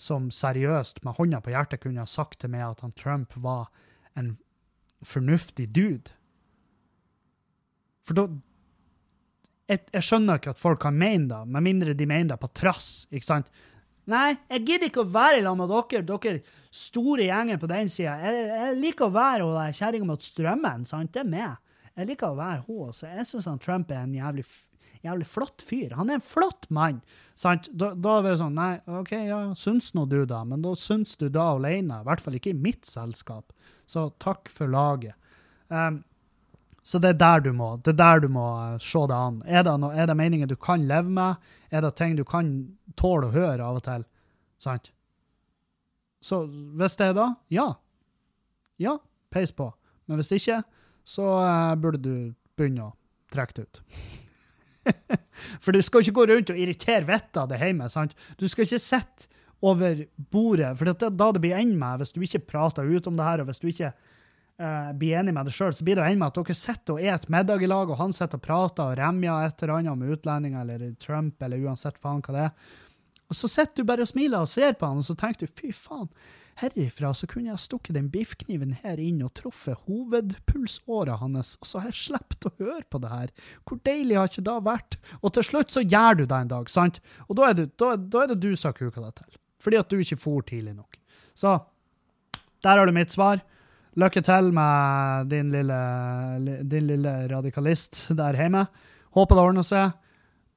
som seriøst, med hånda på hjertet, kunne ha sagt til meg at han Trump var en fornuftig dude. For da, jeg, jeg, skjønner ikke at folk kan mene det, med mindre de mener det på trass. ikke sant? Nei, jeg gidder ikke å være i lag med dere, dere store gjengen på den sida. Jeg, jeg, liker å være hun kjerringa mot strømmen, sant? Det er meg. Jeg liker å være hun. også. jeg syns Trump er en jævlig, jævlig, flott fyr. Han er en flott mann. sant? Da, da er det sånn Nei, OK, ja, syns nå du da, men da syns du da alene. I hvert fall ikke i mitt selskap. Så takk for laget. Um, så det er der du må det er der du må eh, se det an. Er det, no, er det meninger du kan leve med? Er det ting du kan tåle å høre av og til? Sant? Så hvis det er da, ja. Ja, peis på. Men hvis ikke, så uh, burde du begynne å trekke det ut. For du skal ikke gå rundt og irritere vettet av det hjemme. sant? Du skal ikke sitte over bordet, for det, da det blir ende med, hvis du ikke prater ut om det her, og hvis du ikke uh, blir enig med det sjøl, så blir det ende med at dere sitter og et middag i lag, og han sitter og prater og remjer et eller annet om utlendinger eller Trump eller uansett faen hva det er. Og så sitter du bare og smiler og ser på han, og så tenker du fy faen, herifra så kunne jeg stukket den biffkniven her inn og truffet hovedpulsåra hans, og så har jeg sluppet å høre på det her. Hvor deilig har ikke det vært? Og til slutt så gjør du det en dag, sant? Og da er det, da, da er det du som har kuka deg til. Fordi at du ikke for tidlig nok. Så der har du mitt svar. Lykke til med din lille, din lille radikalist der hjemme. Håper det ordner seg.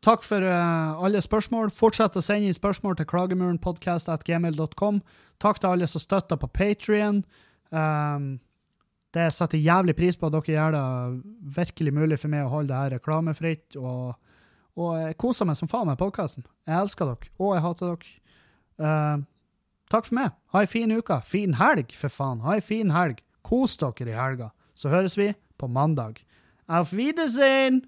Takk for uh, alle spørsmål. Fortsett å sende inn spørsmål til klagemurenpodkast.gmil.com. Takk til alle som støtter på Patrion. Um, det setter jævlig pris på at dere gjør det virkelig mulig for meg å holde det her reklamefritt. Og, og jeg koser meg som faen med podkasten. Jeg elsker dere, og jeg hater dere. Uh, takk for meg. Ha ei en fin uke. Fin helg, for faen. Ha ei en fin helg. Kos dere i helga, så høres vi på mandag. Auf Wiedersehen!